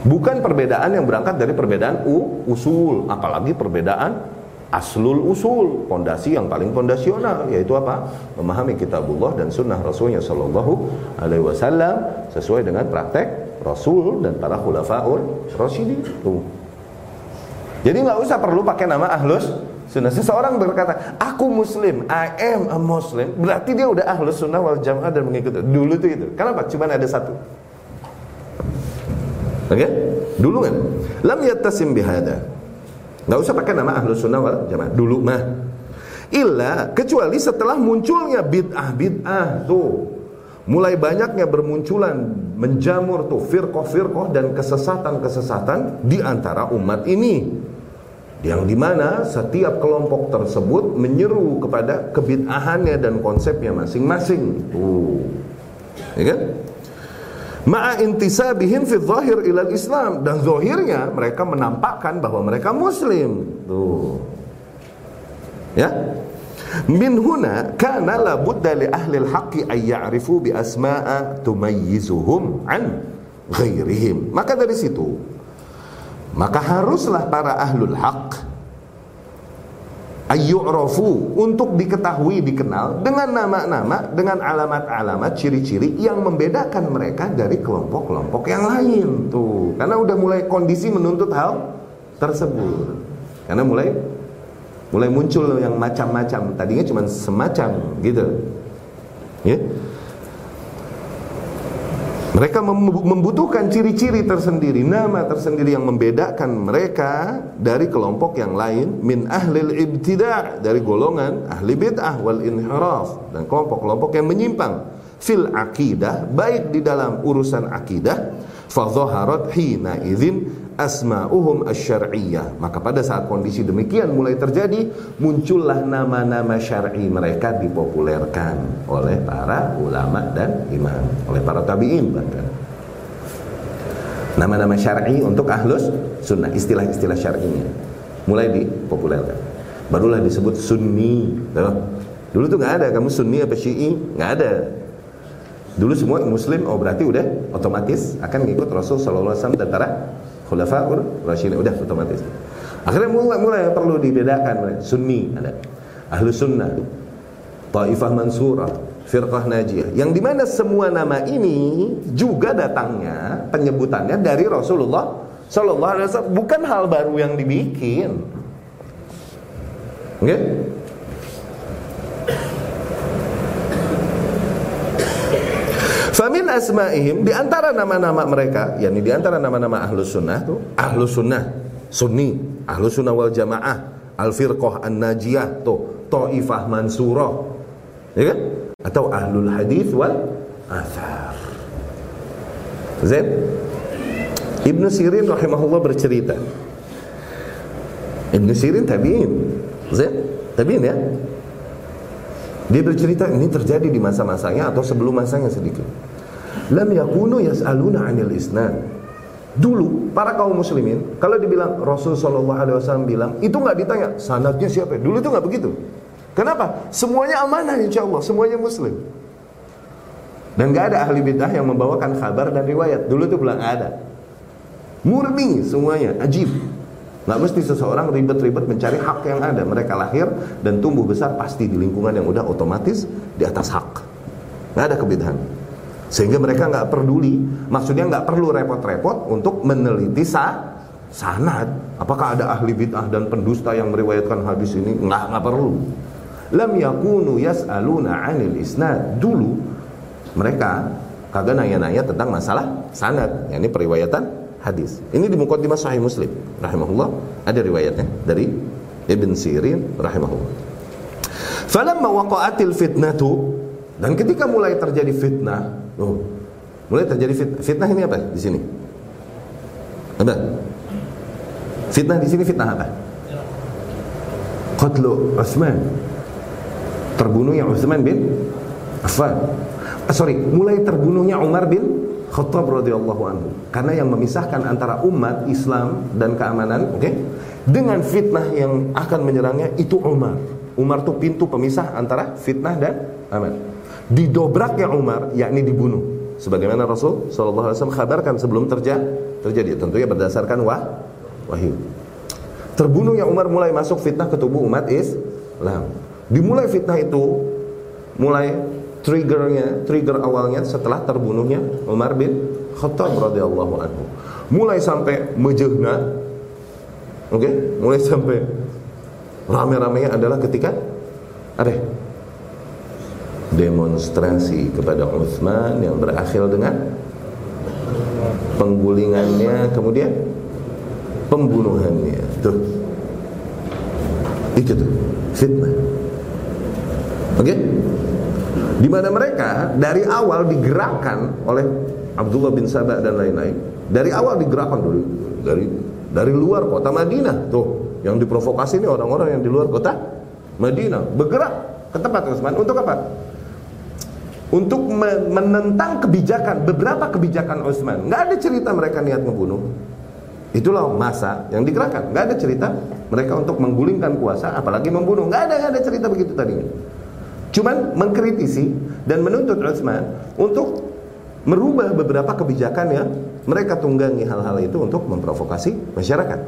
Bukan perbedaan yang berangkat dari perbedaan u, usul, apalagi perbedaan aslul usul, pondasi yang paling pondasional yaitu apa? Memahami kitabullah dan sunnah Rasulnya Shallallahu alaihi wasallam sesuai dengan praktek Rasul dan para khulafaur rasyidin. Tuh. Jadi nggak usah perlu pakai nama ahlus sunnah. Seseorang berkata, aku muslim, I am a muslim, berarti dia udah ahlus sunnah wal jamaah dan mengikuti. Dulu tuh itu. Kenapa? Cuma ada satu. Oke? Okay? Dulu kan. Lam yattasim bihada. Gak usah pakai nama ahlus sunnah wal jamaah. Dulu mah. Illa kecuali setelah munculnya bid'ah bid'ah tuh mulai banyaknya bermunculan menjamur tuh firqah-firqah dan kesesatan-kesesatan di antara umat ini yang di mana setiap kelompok tersebut menyeru kepada kebid'ahannya dan konsepnya masing-masing. Uh. Ya kan? Ma'a intisabihim fi zahir ilal Islam dan zahirnya mereka menampakkan bahwa mereka muslim. Tuh. Ya? Min huna kana la budda li ahli al-haqqi ay ya'rifu bi asma'a tumayyizuhum an ghairihim. Maka dari situ maka haruslah para ahlul haq ayyu'rafu untuk diketahui dikenal dengan nama-nama dengan alamat-alamat ciri-ciri yang membedakan mereka dari kelompok-kelompok yang lain tuh karena udah mulai kondisi menuntut hal tersebut karena mulai mulai muncul yang macam-macam. Tadinya cuma semacam gitu. Ya. Mereka membutuhkan ciri-ciri tersendiri, nama tersendiri yang membedakan mereka dari kelompok yang lain min ahlil ibtida' dari golongan ahli bid'ah wal inhiraf dan kelompok-kelompok yang menyimpang. Fil akidah baik di dalam urusan akidah fa hina idzin asma'uhum asyariyah maka pada saat kondisi demikian mulai terjadi muncullah nama-nama syar'i mereka dipopulerkan oleh para ulama dan imam. Oleh para tabi'in bahkan. Nama-nama syar'i untuk ahlus sunnah istilah-istilah syar'inya mulai dipopulerkan. Barulah disebut sunni dulu tuh nggak ada kamu sunni apa syi'i? Nggak ada. Dulu semua muslim oh berarti udah otomatis akan ngikut Rasul sallallahu alaihi wasallam dan para khulafaur rasyidin. Udah otomatis. Akhirnya mulai mulai perlu dibedakan sunni ada ahlu sunnah taifah mansurah firqah najiyah. Yang di mana semua nama ini juga datangnya penyebutannya dari Rasulullah Shallallahu Alaihi Wasallam. Bukan hal baru yang dibikin. Oke? Okay? Famin asma'ihim di antara nama-nama mereka, yakni di antara nama-nama ahlus sunnah tuh ahlus sunnah, sunni, ahlus sunnah wal jamaah, al firqah an najiyah tuh, taifah mansurah, ya kan? Atau ahlul hadis wal athar. Zain Ibnu Sirin rahimahullah bercerita. Ibnu Sirin tabi'in. Zain tabi'in ya. Dia bercerita ini terjadi di masa-masanya atau sebelum masanya sedikit lam yakunu yas'aluna 'anil isnad. Dulu para kaum muslimin kalau dibilang Rasul sallallahu alaihi wasallam bilang itu nggak ditanya sanadnya siapa. Dulu itu nggak begitu. Kenapa? Semuanya amanah insya Allah, semuanya muslim. Dan nggak ada ahli bidah yang membawakan kabar dan riwayat. Dulu itu bilang ada. Murni semuanya, ajib. Nggak mesti seseorang ribet-ribet mencari hak yang ada. Mereka lahir dan tumbuh besar pasti di lingkungan yang udah otomatis di atas hak. Nggak ada kebidahan. Sehingga mereka nggak peduli, maksudnya nggak perlu repot-repot untuk meneliti sah, sanad. Apakah ada ahli bid'ah dan pendusta yang meriwayatkan hadis ini? Nggak nggak perlu. Lam yakunu yas'aluna 'anil isnad. Dulu mereka kagak nanya-nanya tentang masalah sanad, yakni periwayatan hadis. Ini di mukaddimah Sahih Muslim rahimahullah ada riwayatnya dari Ibn Sirin rahimahullah. Falamma waqa'atil fitnatu dan ketika mulai terjadi fitnah Oh, mulai terjadi fitnah. Fitnah ini apa di sini? Apa? Fitnah di sini fitnah apa? Qatlu Utsman. Terbunuhnya Utsman bin Affan. Ah, sorry, mulai terbunuhnya Umar bin Khattab radhiyallahu anhu. Karena yang memisahkan antara umat Islam dan keamanan, oke? Okay? Dengan fitnah yang akan menyerangnya itu Umar. Umar itu pintu pemisah antara fitnah dan aman didobraknya Umar yakni dibunuh. Sebagaimana Rasul sallallahu alaihi wasallam sebelum terjadi terjadi. Tentunya berdasarkan wah wahyu. Terbunuhnya Umar mulai masuk fitnah ke tubuh umat Islam. Dimulai fitnah itu mulai triggernya trigger awalnya setelah terbunuhnya Umar bin Khattab radhiyallahu anhu. Mulai sampai mejehna oke? Okay? mulai sampai rame-ramenya adalah ketika ada demonstrasi kepada Utsman yang berakhir dengan penggulingannya kemudian pembunuhannya. Tuh itu tuh fitnah. Oke? Okay? di mana mereka dari awal digerakkan oleh Abdullah bin Sabah dan lain-lain. Dari awal digerakkan dulu. Dari dari luar kota Madinah tuh. Yang diprovokasi ini orang-orang yang di luar kota Madinah. Bergerak ke tempat Utsman untuk apa? Untuk menentang kebijakan beberapa kebijakan Utsman. Nggak ada cerita mereka niat membunuh. Itulah masa yang digerakkan. Nggak ada cerita mereka untuk menggulingkan kuasa, apalagi membunuh. Nggak ada, nggak ada cerita begitu tadi. Cuman mengkritisi dan menuntut Utsman untuk merubah beberapa kebijakan yang mereka tunggangi hal-hal itu untuk memprovokasi masyarakat.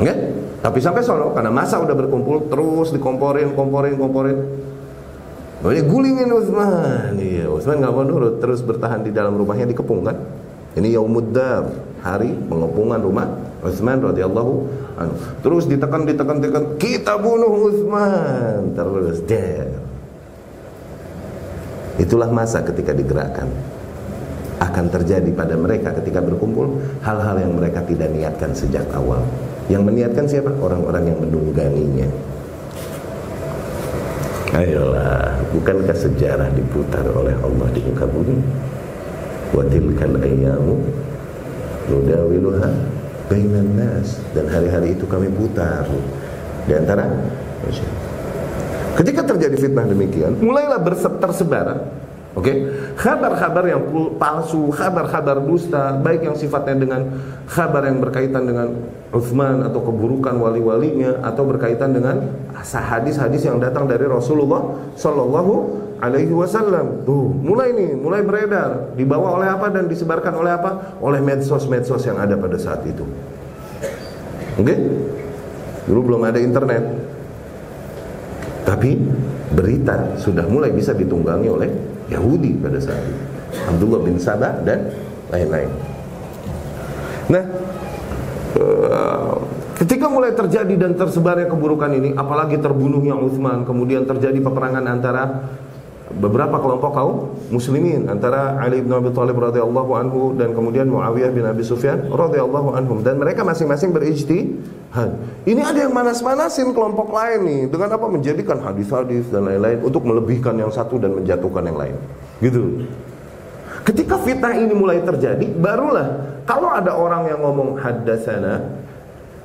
Oke? Tapi sampai sono karena masa udah berkumpul terus dikomporin, komporin, komporin. Ya gulingin Utsman. Iya, Utsman nggak mau nurut, terus bertahan di dalam rumahnya dikepung kan. Ini Yaumuddar, hari pengepungan rumah Utsman radhiyallahu anhu. Terus ditekan, ditekan, ditekan, kita bunuh Utsman. Terus der. Itulah masa ketika digerakkan akan terjadi pada mereka ketika berkumpul hal-hal yang mereka tidak niatkan sejak awal. Yang meniatkan siapa? Orang-orang yang menungganginya. Ayolah, bukankah sejarah diputar oleh Allah di muka bumi? Wa tilkal ayyamu nudawiluha bainan nas dan hari-hari itu kami putar. Di antara Ketika terjadi fitnah demikian, mulailah tersebar Oke, okay? kabar-kabar yang palsu, kabar-kabar dusta, baik yang sifatnya dengan kabar yang berkaitan dengan Uthman atau keburukan wali-walinya atau berkaitan dengan hadis-hadis yang datang dari Rasulullah Shallallahu Alaihi Wasallam. Tuh, mulai nih, mulai beredar, dibawa oleh apa dan disebarkan oleh apa? Oleh medsos-medsos yang ada pada saat itu. Oke, okay? dulu belum ada internet, tapi berita sudah mulai bisa ditunggangi oleh Yahudi pada saat itu. Abdullah bin Sabah dan lain-lain. Nah eh, ketika mulai terjadi dan tersebarnya keburukan ini apalagi terbunuhnya Uthman kemudian terjadi peperangan antara beberapa kelompok kaum muslimin antara Ali bin Abi Thalib radhiyallahu anhu dan kemudian Muawiyah bin Abi Sufyan radhiyallahu anhum dan mereka masing-masing berijtihad. Ini ada yang manas-manasin kelompok lain nih dengan apa menjadikan hadis-hadis dan lain-lain untuk melebihkan yang satu dan menjatuhkan yang lain. Gitu. Ketika fitnah ini mulai terjadi, barulah kalau ada orang yang ngomong hadasana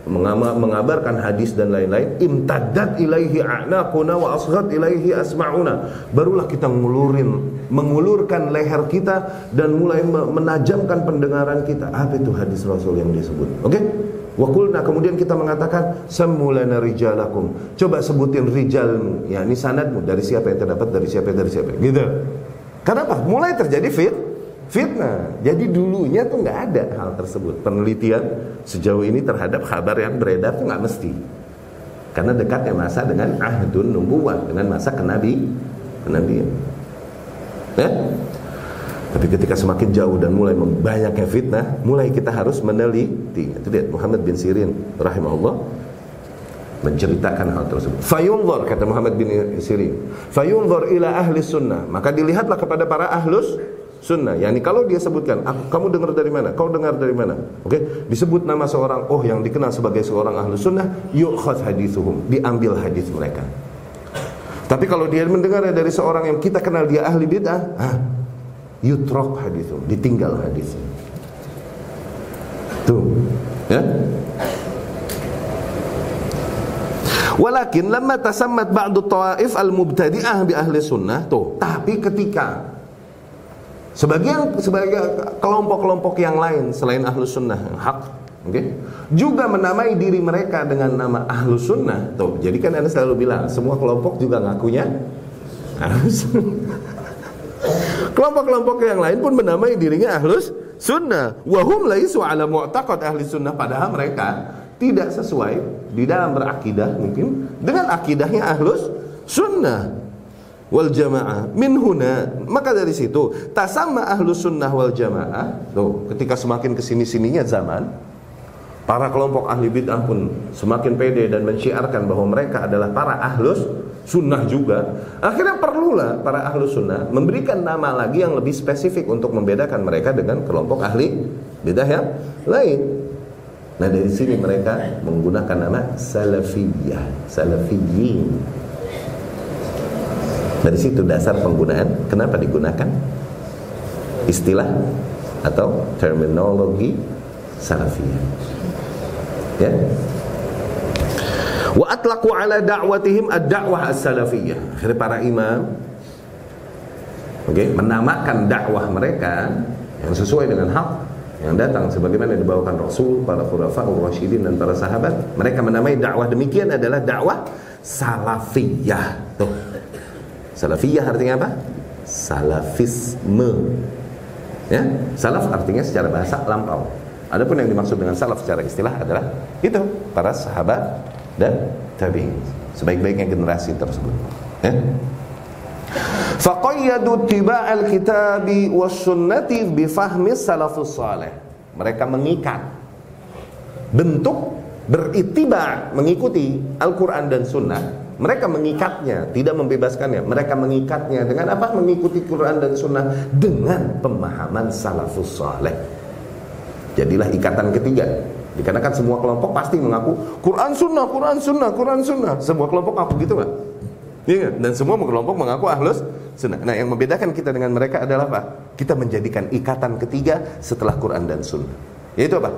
mengabarkan hadis dan lain-lain imtaddat ilaihi a'naquna wa asghat ilaihi asma'una barulah kita ngulurin mengulurkan leher kita dan mulai menajamkan pendengaran kita apa itu hadis Rasul yang disebut oke okay? Wakulna kemudian kita mengatakan semulana rijalakum. Coba sebutin rijal ya ini sanadmu dari siapa yang terdapat dari siapa dari siapa. Gitu. Kenapa? Mulai terjadi fit fitnah. Jadi dulunya tuh nggak ada hal tersebut. Penelitian sejauh ini terhadap kabar yang beredar tuh nggak mesti. Karena dekatnya masa dengan ahdun nubuwah, dengan masa kenabi, kenabian. Ya? Tapi ketika semakin jauh dan mulai membanyaknya fitnah, mulai kita harus meneliti. Itu lihat Muhammad bin Sirin rahimahullah menceritakan hal tersebut. Fayunzor kata Muhammad bin Sirin. Fayunzor ila ahli sunnah. Maka dilihatlah kepada para ahlus sunnah. Yani kalau dia sebutkan, ah, kamu dengar dari mana? Kau dengar dari mana? Oke, okay? disebut nama seorang oh yang dikenal sebagai seorang ahlu sunnah, yukhad hadithuhum, diambil hadis mereka. Tapi kalau dia mendengarnya dari seorang yang kita kenal dia ahli bid'ah, ah, yutrok hadithum, ditinggal hadisnya. Tuh, ya. Walakin lama tasammat ba'du tawaif al-mubtadi'ah bi ahli sunnah tuh. Tapi ketika Sebagian sebagai kelompok-kelompok yang lain selain ahlus sunnah yang hak, okay, juga menamai diri mereka dengan nama ahlus sunnah. Tuh, jadi kan anda selalu bilang semua kelompok juga ngakunya Kelompok-kelompok yang lain pun menamai dirinya ahlus sunnah. Wahum laisu ala mu'taqad ahli sunnah padahal mereka tidak sesuai di dalam berakidah mungkin dengan akidahnya ahlus sunnah wal jamaah min huna maka dari situ tasama ahlu sunnah wal jamaah tuh ketika semakin ke sini sininya zaman Para kelompok ahli bid'ah pun semakin pede dan mensyiarkan bahwa mereka adalah para ahlus sunnah juga. Akhirnya perlulah para ahlus sunnah memberikan nama lagi yang lebih spesifik untuk membedakan mereka dengan kelompok ahli bid'ah yang lain. Nah dari sini mereka menggunakan nama salafiyah, salafiyin. Dari situ dasar penggunaan. Kenapa digunakan istilah atau terminologi salafiyah? ya wa atlaqu ala da'watihim ad-da'wah as-salafiyah akhirnya para imam oke okay, menamakan dakwah mereka yang sesuai dengan hak yang datang sebagaimana dibawakan Rasul, para khulafa, rasyidin dan para sahabat, mereka menamai dakwah demikian adalah dakwah salafiyah. Tuh. Salafiyah artinya apa? Salafisme. Ya, salaf artinya secara bahasa lampau. Adapun yang dimaksud dengan salaf secara istilah adalah itu para sahabat dan tabi'in. Sebaik-baiknya generasi tersebut. Ya. Faqayyadu tiba'al kitabi was sunnati bi fahmi salafus salih. Mereka mengikat bentuk beritiba mengikuti Al-Quran dan Sunnah mereka mengikatnya, tidak membebaskannya. Mereka mengikatnya dengan apa? Mengikuti Quran dan Sunnah dengan pemahaman salafus saleh. Jadilah ikatan ketiga. Dikarenakan semua kelompok pasti mengaku Quran Sunnah, Quran Sunnah, Quran Sunnah. Semua kelompok ngaku gitu kan? Iya Dan semua kelompok mengaku ahlus sunnah. Nah yang membedakan kita dengan mereka adalah apa? Kita menjadikan ikatan ketiga setelah Quran dan Sunnah. Yaitu apa?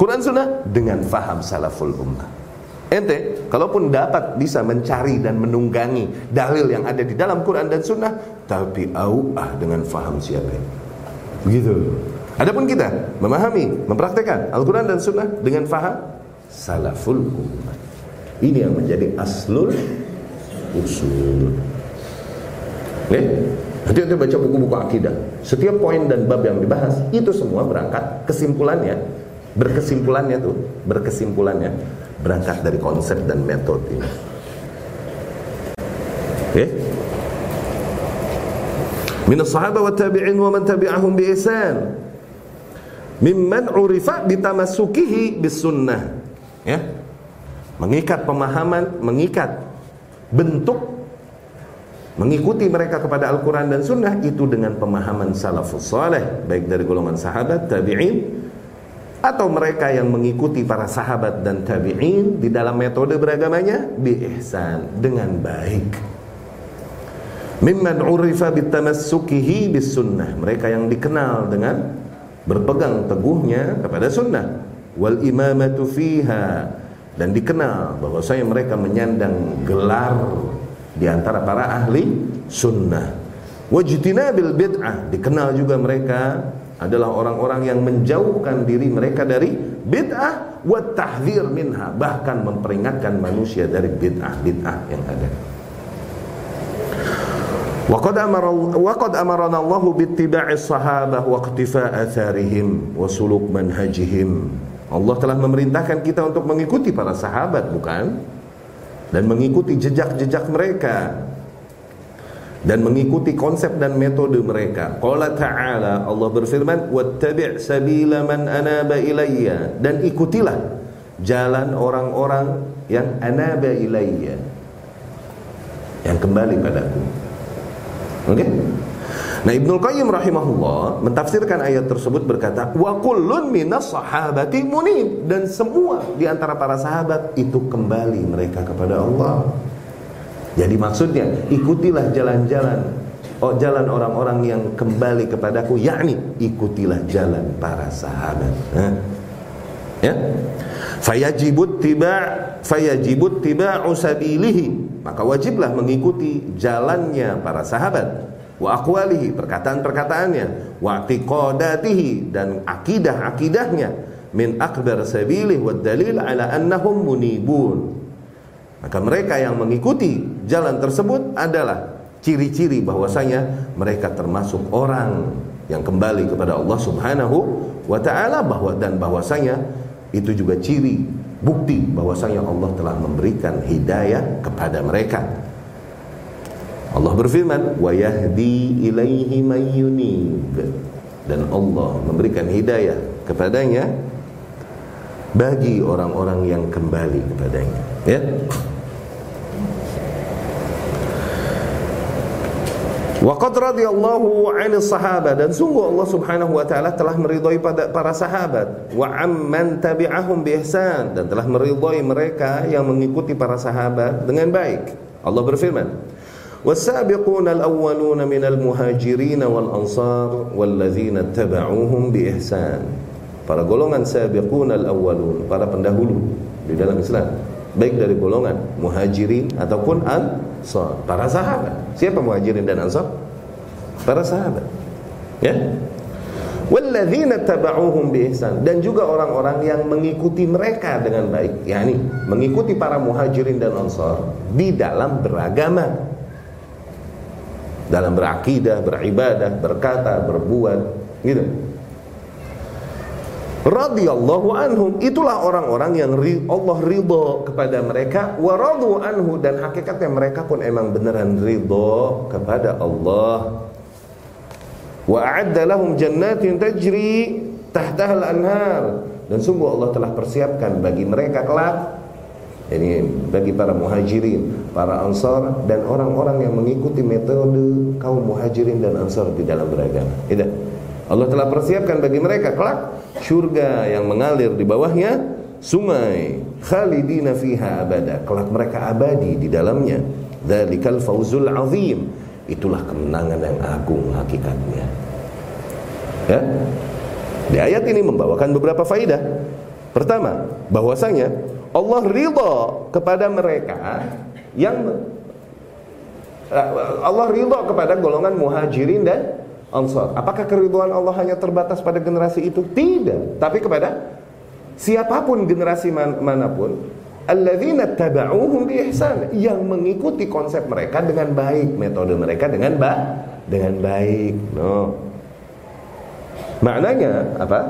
Quran Sunnah dengan faham salaful ummah. Ente, kalaupun dapat bisa mencari dan menunggangi dalil yang ada di dalam Quran dan Sunnah, tapi auah dengan faham siapa? Begitu. Adapun kita memahami, mempraktekkan Al-Quran dan Sunnah dengan faham salaful ummah. Ini yang menjadi aslul usul. Nih, nanti nanti baca buku-buku akidah. Setiap poin dan bab yang dibahas itu semua berangkat kesimpulannya, berkesimpulannya tuh, berkesimpulannya berangkat dari konsep dan metode ini. Oke? Min as-sahaba wa tabi'in wa man tabi'ahum bi ihsan mimman urifa bitamassukihi bisunnah ya mengikat pemahaman mengikat bentuk mengikuti mereka kepada Al-Quran dan Sunnah itu dengan pemahaman salafus saleh baik dari golongan sahabat tabi'in atau mereka yang mengikuti para sahabat dan tabi'in di dalam metode beragamanya? Bi ihsan dengan baik. Mimman urifa bitamassukihi bisunnah mereka yang dikenal dengan berpegang teguhnya kepada sunnah. Wal imamatu fiha. Dan dikenal bahwa saya mereka menyandang gelar di antara para ahli sunnah. Wajtinabil bid'ah. Dikenal juga mereka adalah orang-orang yang menjauhkan diri mereka dari bid'ah wa minha bahkan memperingatkan manusia dari bid'ah bid'ah yang ada sahabah wa iqtifa' atharihim wa suluk manhajihim. Allah telah memerintahkan kita untuk mengikuti para sahabat bukan? Dan mengikuti jejak-jejak mereka dan mengikuti konsep dan metode mereka. Qala ta'ala Allah berfirman wattabi' sabila man anaba ilayya dan ikutilah jalan orang-orang yang anaba ilayya yang kembali padaku. Oke? Okay? Nah Ibnu Qayyim rahimahullah mentafsirkan ayat tersebut berkata wa kullun minas sahabati munib dan semua di antara para sahabat itu kembali mereka kepada Allah. Jadi maksudnya ikutilah jalan-jalan. Oh jalan orang-orang yang kembali kepadaku yakni ikutilah jalan para sahabat. Ya. Fayajibut tiba fayajibut tiba usabilihi. Maka wajiblah mengikuti jalannya para sahabat. Wa aqwalihi perkataan-perkataannya. Wa atiqadatihi dan akidah-akidahnya. Min akbar sabilih wa dalil ala annahum munibun maka mereka yang mengikuti jalan tersebut adalah ciri-ciri bahwasanya mereka termasuk orang yang kembali kepada Allah Subhanahu wa taala bahwa dan bahwasanya itu juga ciri bukti bahwasanya Allah telah memberikan hidayah kepada mereka. Allah berfirman, "Wa yahdi ilaihi mayyunib." Dan Allah memberikan hidayah kepadanya bagi orang-orang yang kembali kepadanya ya Waqad radhiyallahu 'anil sahabat dan sungguh Allah Subhanahu wa taala telah meridhai pada para sahabat wa amman tabi'ahum bi ihsan dan telah meridhai mereka yang mengikuti para sahabat dengan baik. Allah berfirman, والسابقون الأولون من المهاجرين والأنصار والذين اتبعوهم بإحسان para golongan sabiqun al-awwalun para pendahulu di dalam Islam baik dari golongan muhajirin ataupun ansar para sahabat. Siapa muhajirin dan ansar para sahabat. Ya? Walladzina tabauhum biihsan dan juga orang-orang yang mengikuti mereka dengan baik. Yakni mengikuti para muhajirin dan ansar di dalam beragama. Dalam berakidah, beribadah, berkata, berbuat, gitu. Radhiyallahu anhum itulah orang-orang yang Allah ridho kepada mereka wa radu anhu dan hakikatnya mereka pun emang beneran ridho kepada Allah. Wa a'adda lahum jannatin tajri tahtaha al-anhar dan sungguh Allah telah persiapkan bagi mereka kelak ini bagi para muhajirin, para ansar dan orang-orang yang mengikuti metode kaum muhajirin dan ansar di dalam beragama. Tidak. Allah telah persiapkan bagi mereka kelak surga yang mengalir di bawahnya sungai khalidina fiha abada. Kelak mereka abadi di dalamnya. Dzalikal fauzul azim. Itulah kemenangan yang agung hakikatnya. Ya. Di ayat ini membawakan beberapa faidah. Pertama, bahwasanya Allah ridha kepada mereka yang eh, Allah ridha kepada golongan muhajirin dan ansar. Apakah keridhaan Allah hanya terbatas pada generasi itu? Tidak, tapi kepada siapa pun generasi man mana pun alladzina tabauhum bi ihsan yang mengikuti konsep mereka dengan baik, metode mereka dengan ba dengan baik. No. Maknanya apa?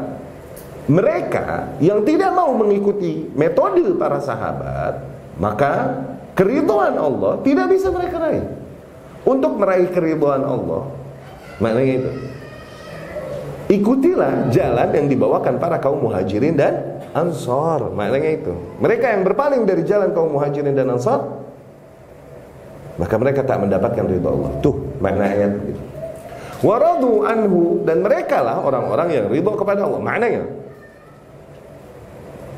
mereka yang tidak mau mengikuti metode para sahabat, maka keridhaan Allah tidak bisa mereka raih. Untuk meraih keridhaan Allah, maknanya itu. Ikutilah jalan yang dibawakan para kaum muhajirin dan ansor. Maknanya itu. Mereka yang berpaling dari jalan kaum muhajirin dan ansor, maka mereka tak mendapatkan ridho Allah. Tuh makna ayat itu. Waradu anhu dan mereka lah orang-orang yang ridho kepada Allah. Maknanya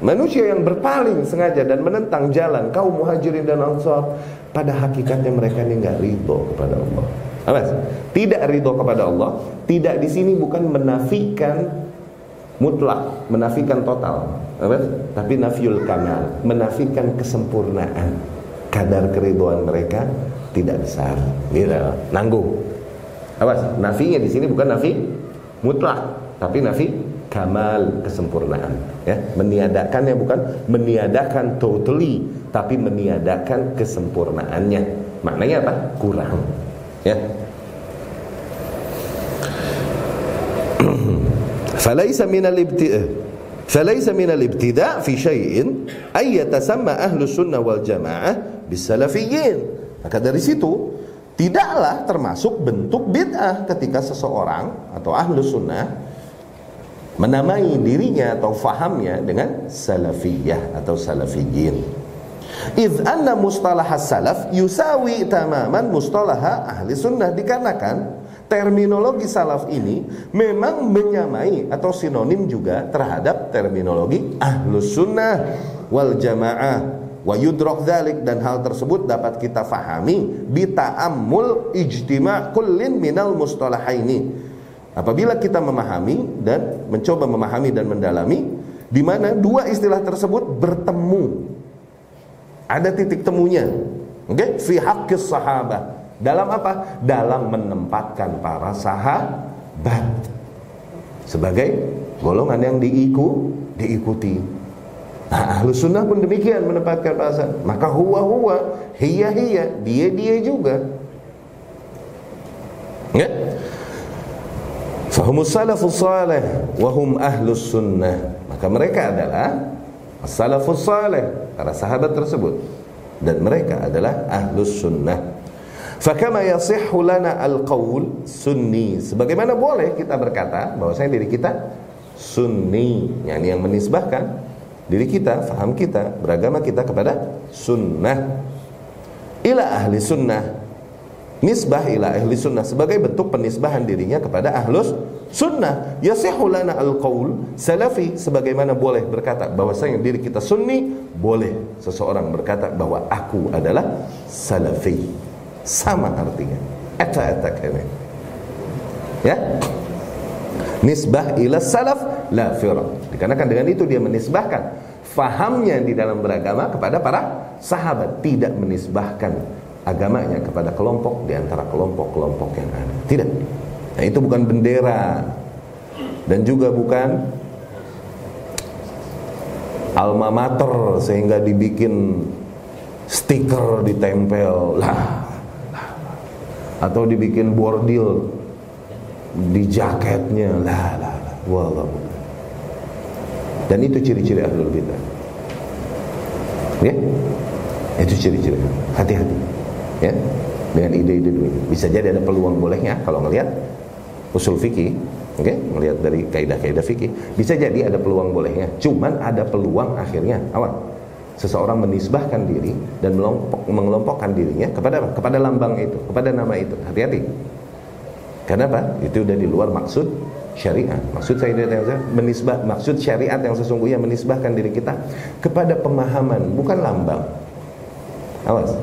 Manusia yang berpaling sengaja dan menentang jalan kaum muhajirin dan ansar pada hakikatnya mereka ini nggak ridho kepada Allah. Awas, tidak ridho kepada Allah, tidak di sini bukan menafikan mutlak, menafikan total, Awas, tapi nafiul kamal, menafikan kesempurnaan. Kadar keriduan mereka tidak besar, gitu, nanggung. Awas, nafinya di sini bukan nafi mutlak, tapi nafi kamal kesempurnaan. Ya. Meniadakannya bukan meniadakan totally tapi meniadakan kesempurnaannya. Maknanya apa? Kurang ya فليس من الابتداء فليس من الابتداء في شيء أن يتسمى أهل السنة والجماعة بالسلفيين maka dari situ tidaklah termasuk bentuk bid'ah ketika seseorang atau ahlu sunnah menamai dirinya atau fahamnya dengan salafiyah atau salafiyin. Idh anna mustalah salaf yusawi tamaman mustalah ahli sunnah. Dikarenakan terminologi salaf ini memang menyamai atau sinonim juga terhadap terminologi ahlus sunnah wal jamaah. Wa yudrak dzalik dan hal tersebut dapat kita fahami bi ta'ammul ijtima' kullin minal mustalahaini. Apabila kita memahami dan mencoba memahami dan mendalami di mana dua istilah tersebut bertemu. Ada titik temunya. Oke, okay? fi haqqis sahabat. Dalam apa? Dalam menempatkan para sahabat sebagai golongan yang diiku, diikuti. Nah, ahlu sunnah pun demikian menempatkan para sahabat. Maka huwa huwa, hiya hiya, dia dia juga. Ya? Fahumus salafus salih Wahum ahlus sunnah Maka mereka adalah Salafus salih Para sahabat tersebut Dan mereka adalah ahlus sunnah Fakama yasihhu lana al-qawl sunni Sebagaimana boleh kita berkata bahwasanya diri kita Sunni Yang yang menisbahkan diri kita, faham kita, beragama kita kepada sunnah. Ila ahli sunnah. Nisbah ila ahli sunnah sebagai bentuk penisbahan dirinya kepada ahlus sunnah. Yasihu lana al-qaul salafi sebagaimana boleh berkata bahwasanya diri kita sunni, boleh seseorang berkata bahwa aku adalah salafi. Sama artinya. Eta-eta kene. Ya? Nisbah ila salaf la firaq. Dikarenakan dengan itu dia menisbahkan fahamnya di dalam beragama kepada para sahabat, tidak menisbahkan agamanya kepada kelompok di antara kelompok-kelompok yang ada. Tidak. Nah, itu bukan bendera. Dan juga bukan alma mater sehingga dibikin stiker ditempel. Lah atau dibikin bordil di jaketnya. Lah lah lah. Dan itu ciri-ciri ahlul bidah. Ya? Itu ciri-ciri. Hati-hati ya dengan ide-ide dulu bisa jadi ada peluang bolehnya kalau ngelihat usul fikih oke okay? melihat dari kaidah-kaidah fikih bisa jadi ada peluang bolehnya cuman ada peluang akhirnya awal seseorang menisbahkan diri dan mengelompokkan dirinya kepada apa? kepada lambang itu kepada nama itu hati-hati Kenapa? Itu udah di luar maksud syariat. Maksud saya menisbah maksud syariat yang sesungguhnya menisbahkan diri kita kepada pemahaman, bukan lambang. Awas.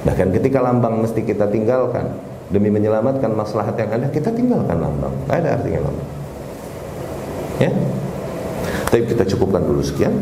Bahkan ketika lambang mesti kita tinggalkan demi menyelamatkan maslahat yang ada, kita tinggalkan lambang. Tidak ada artinya lambang. Ya. Tapi kita cukupkan dulu sekian.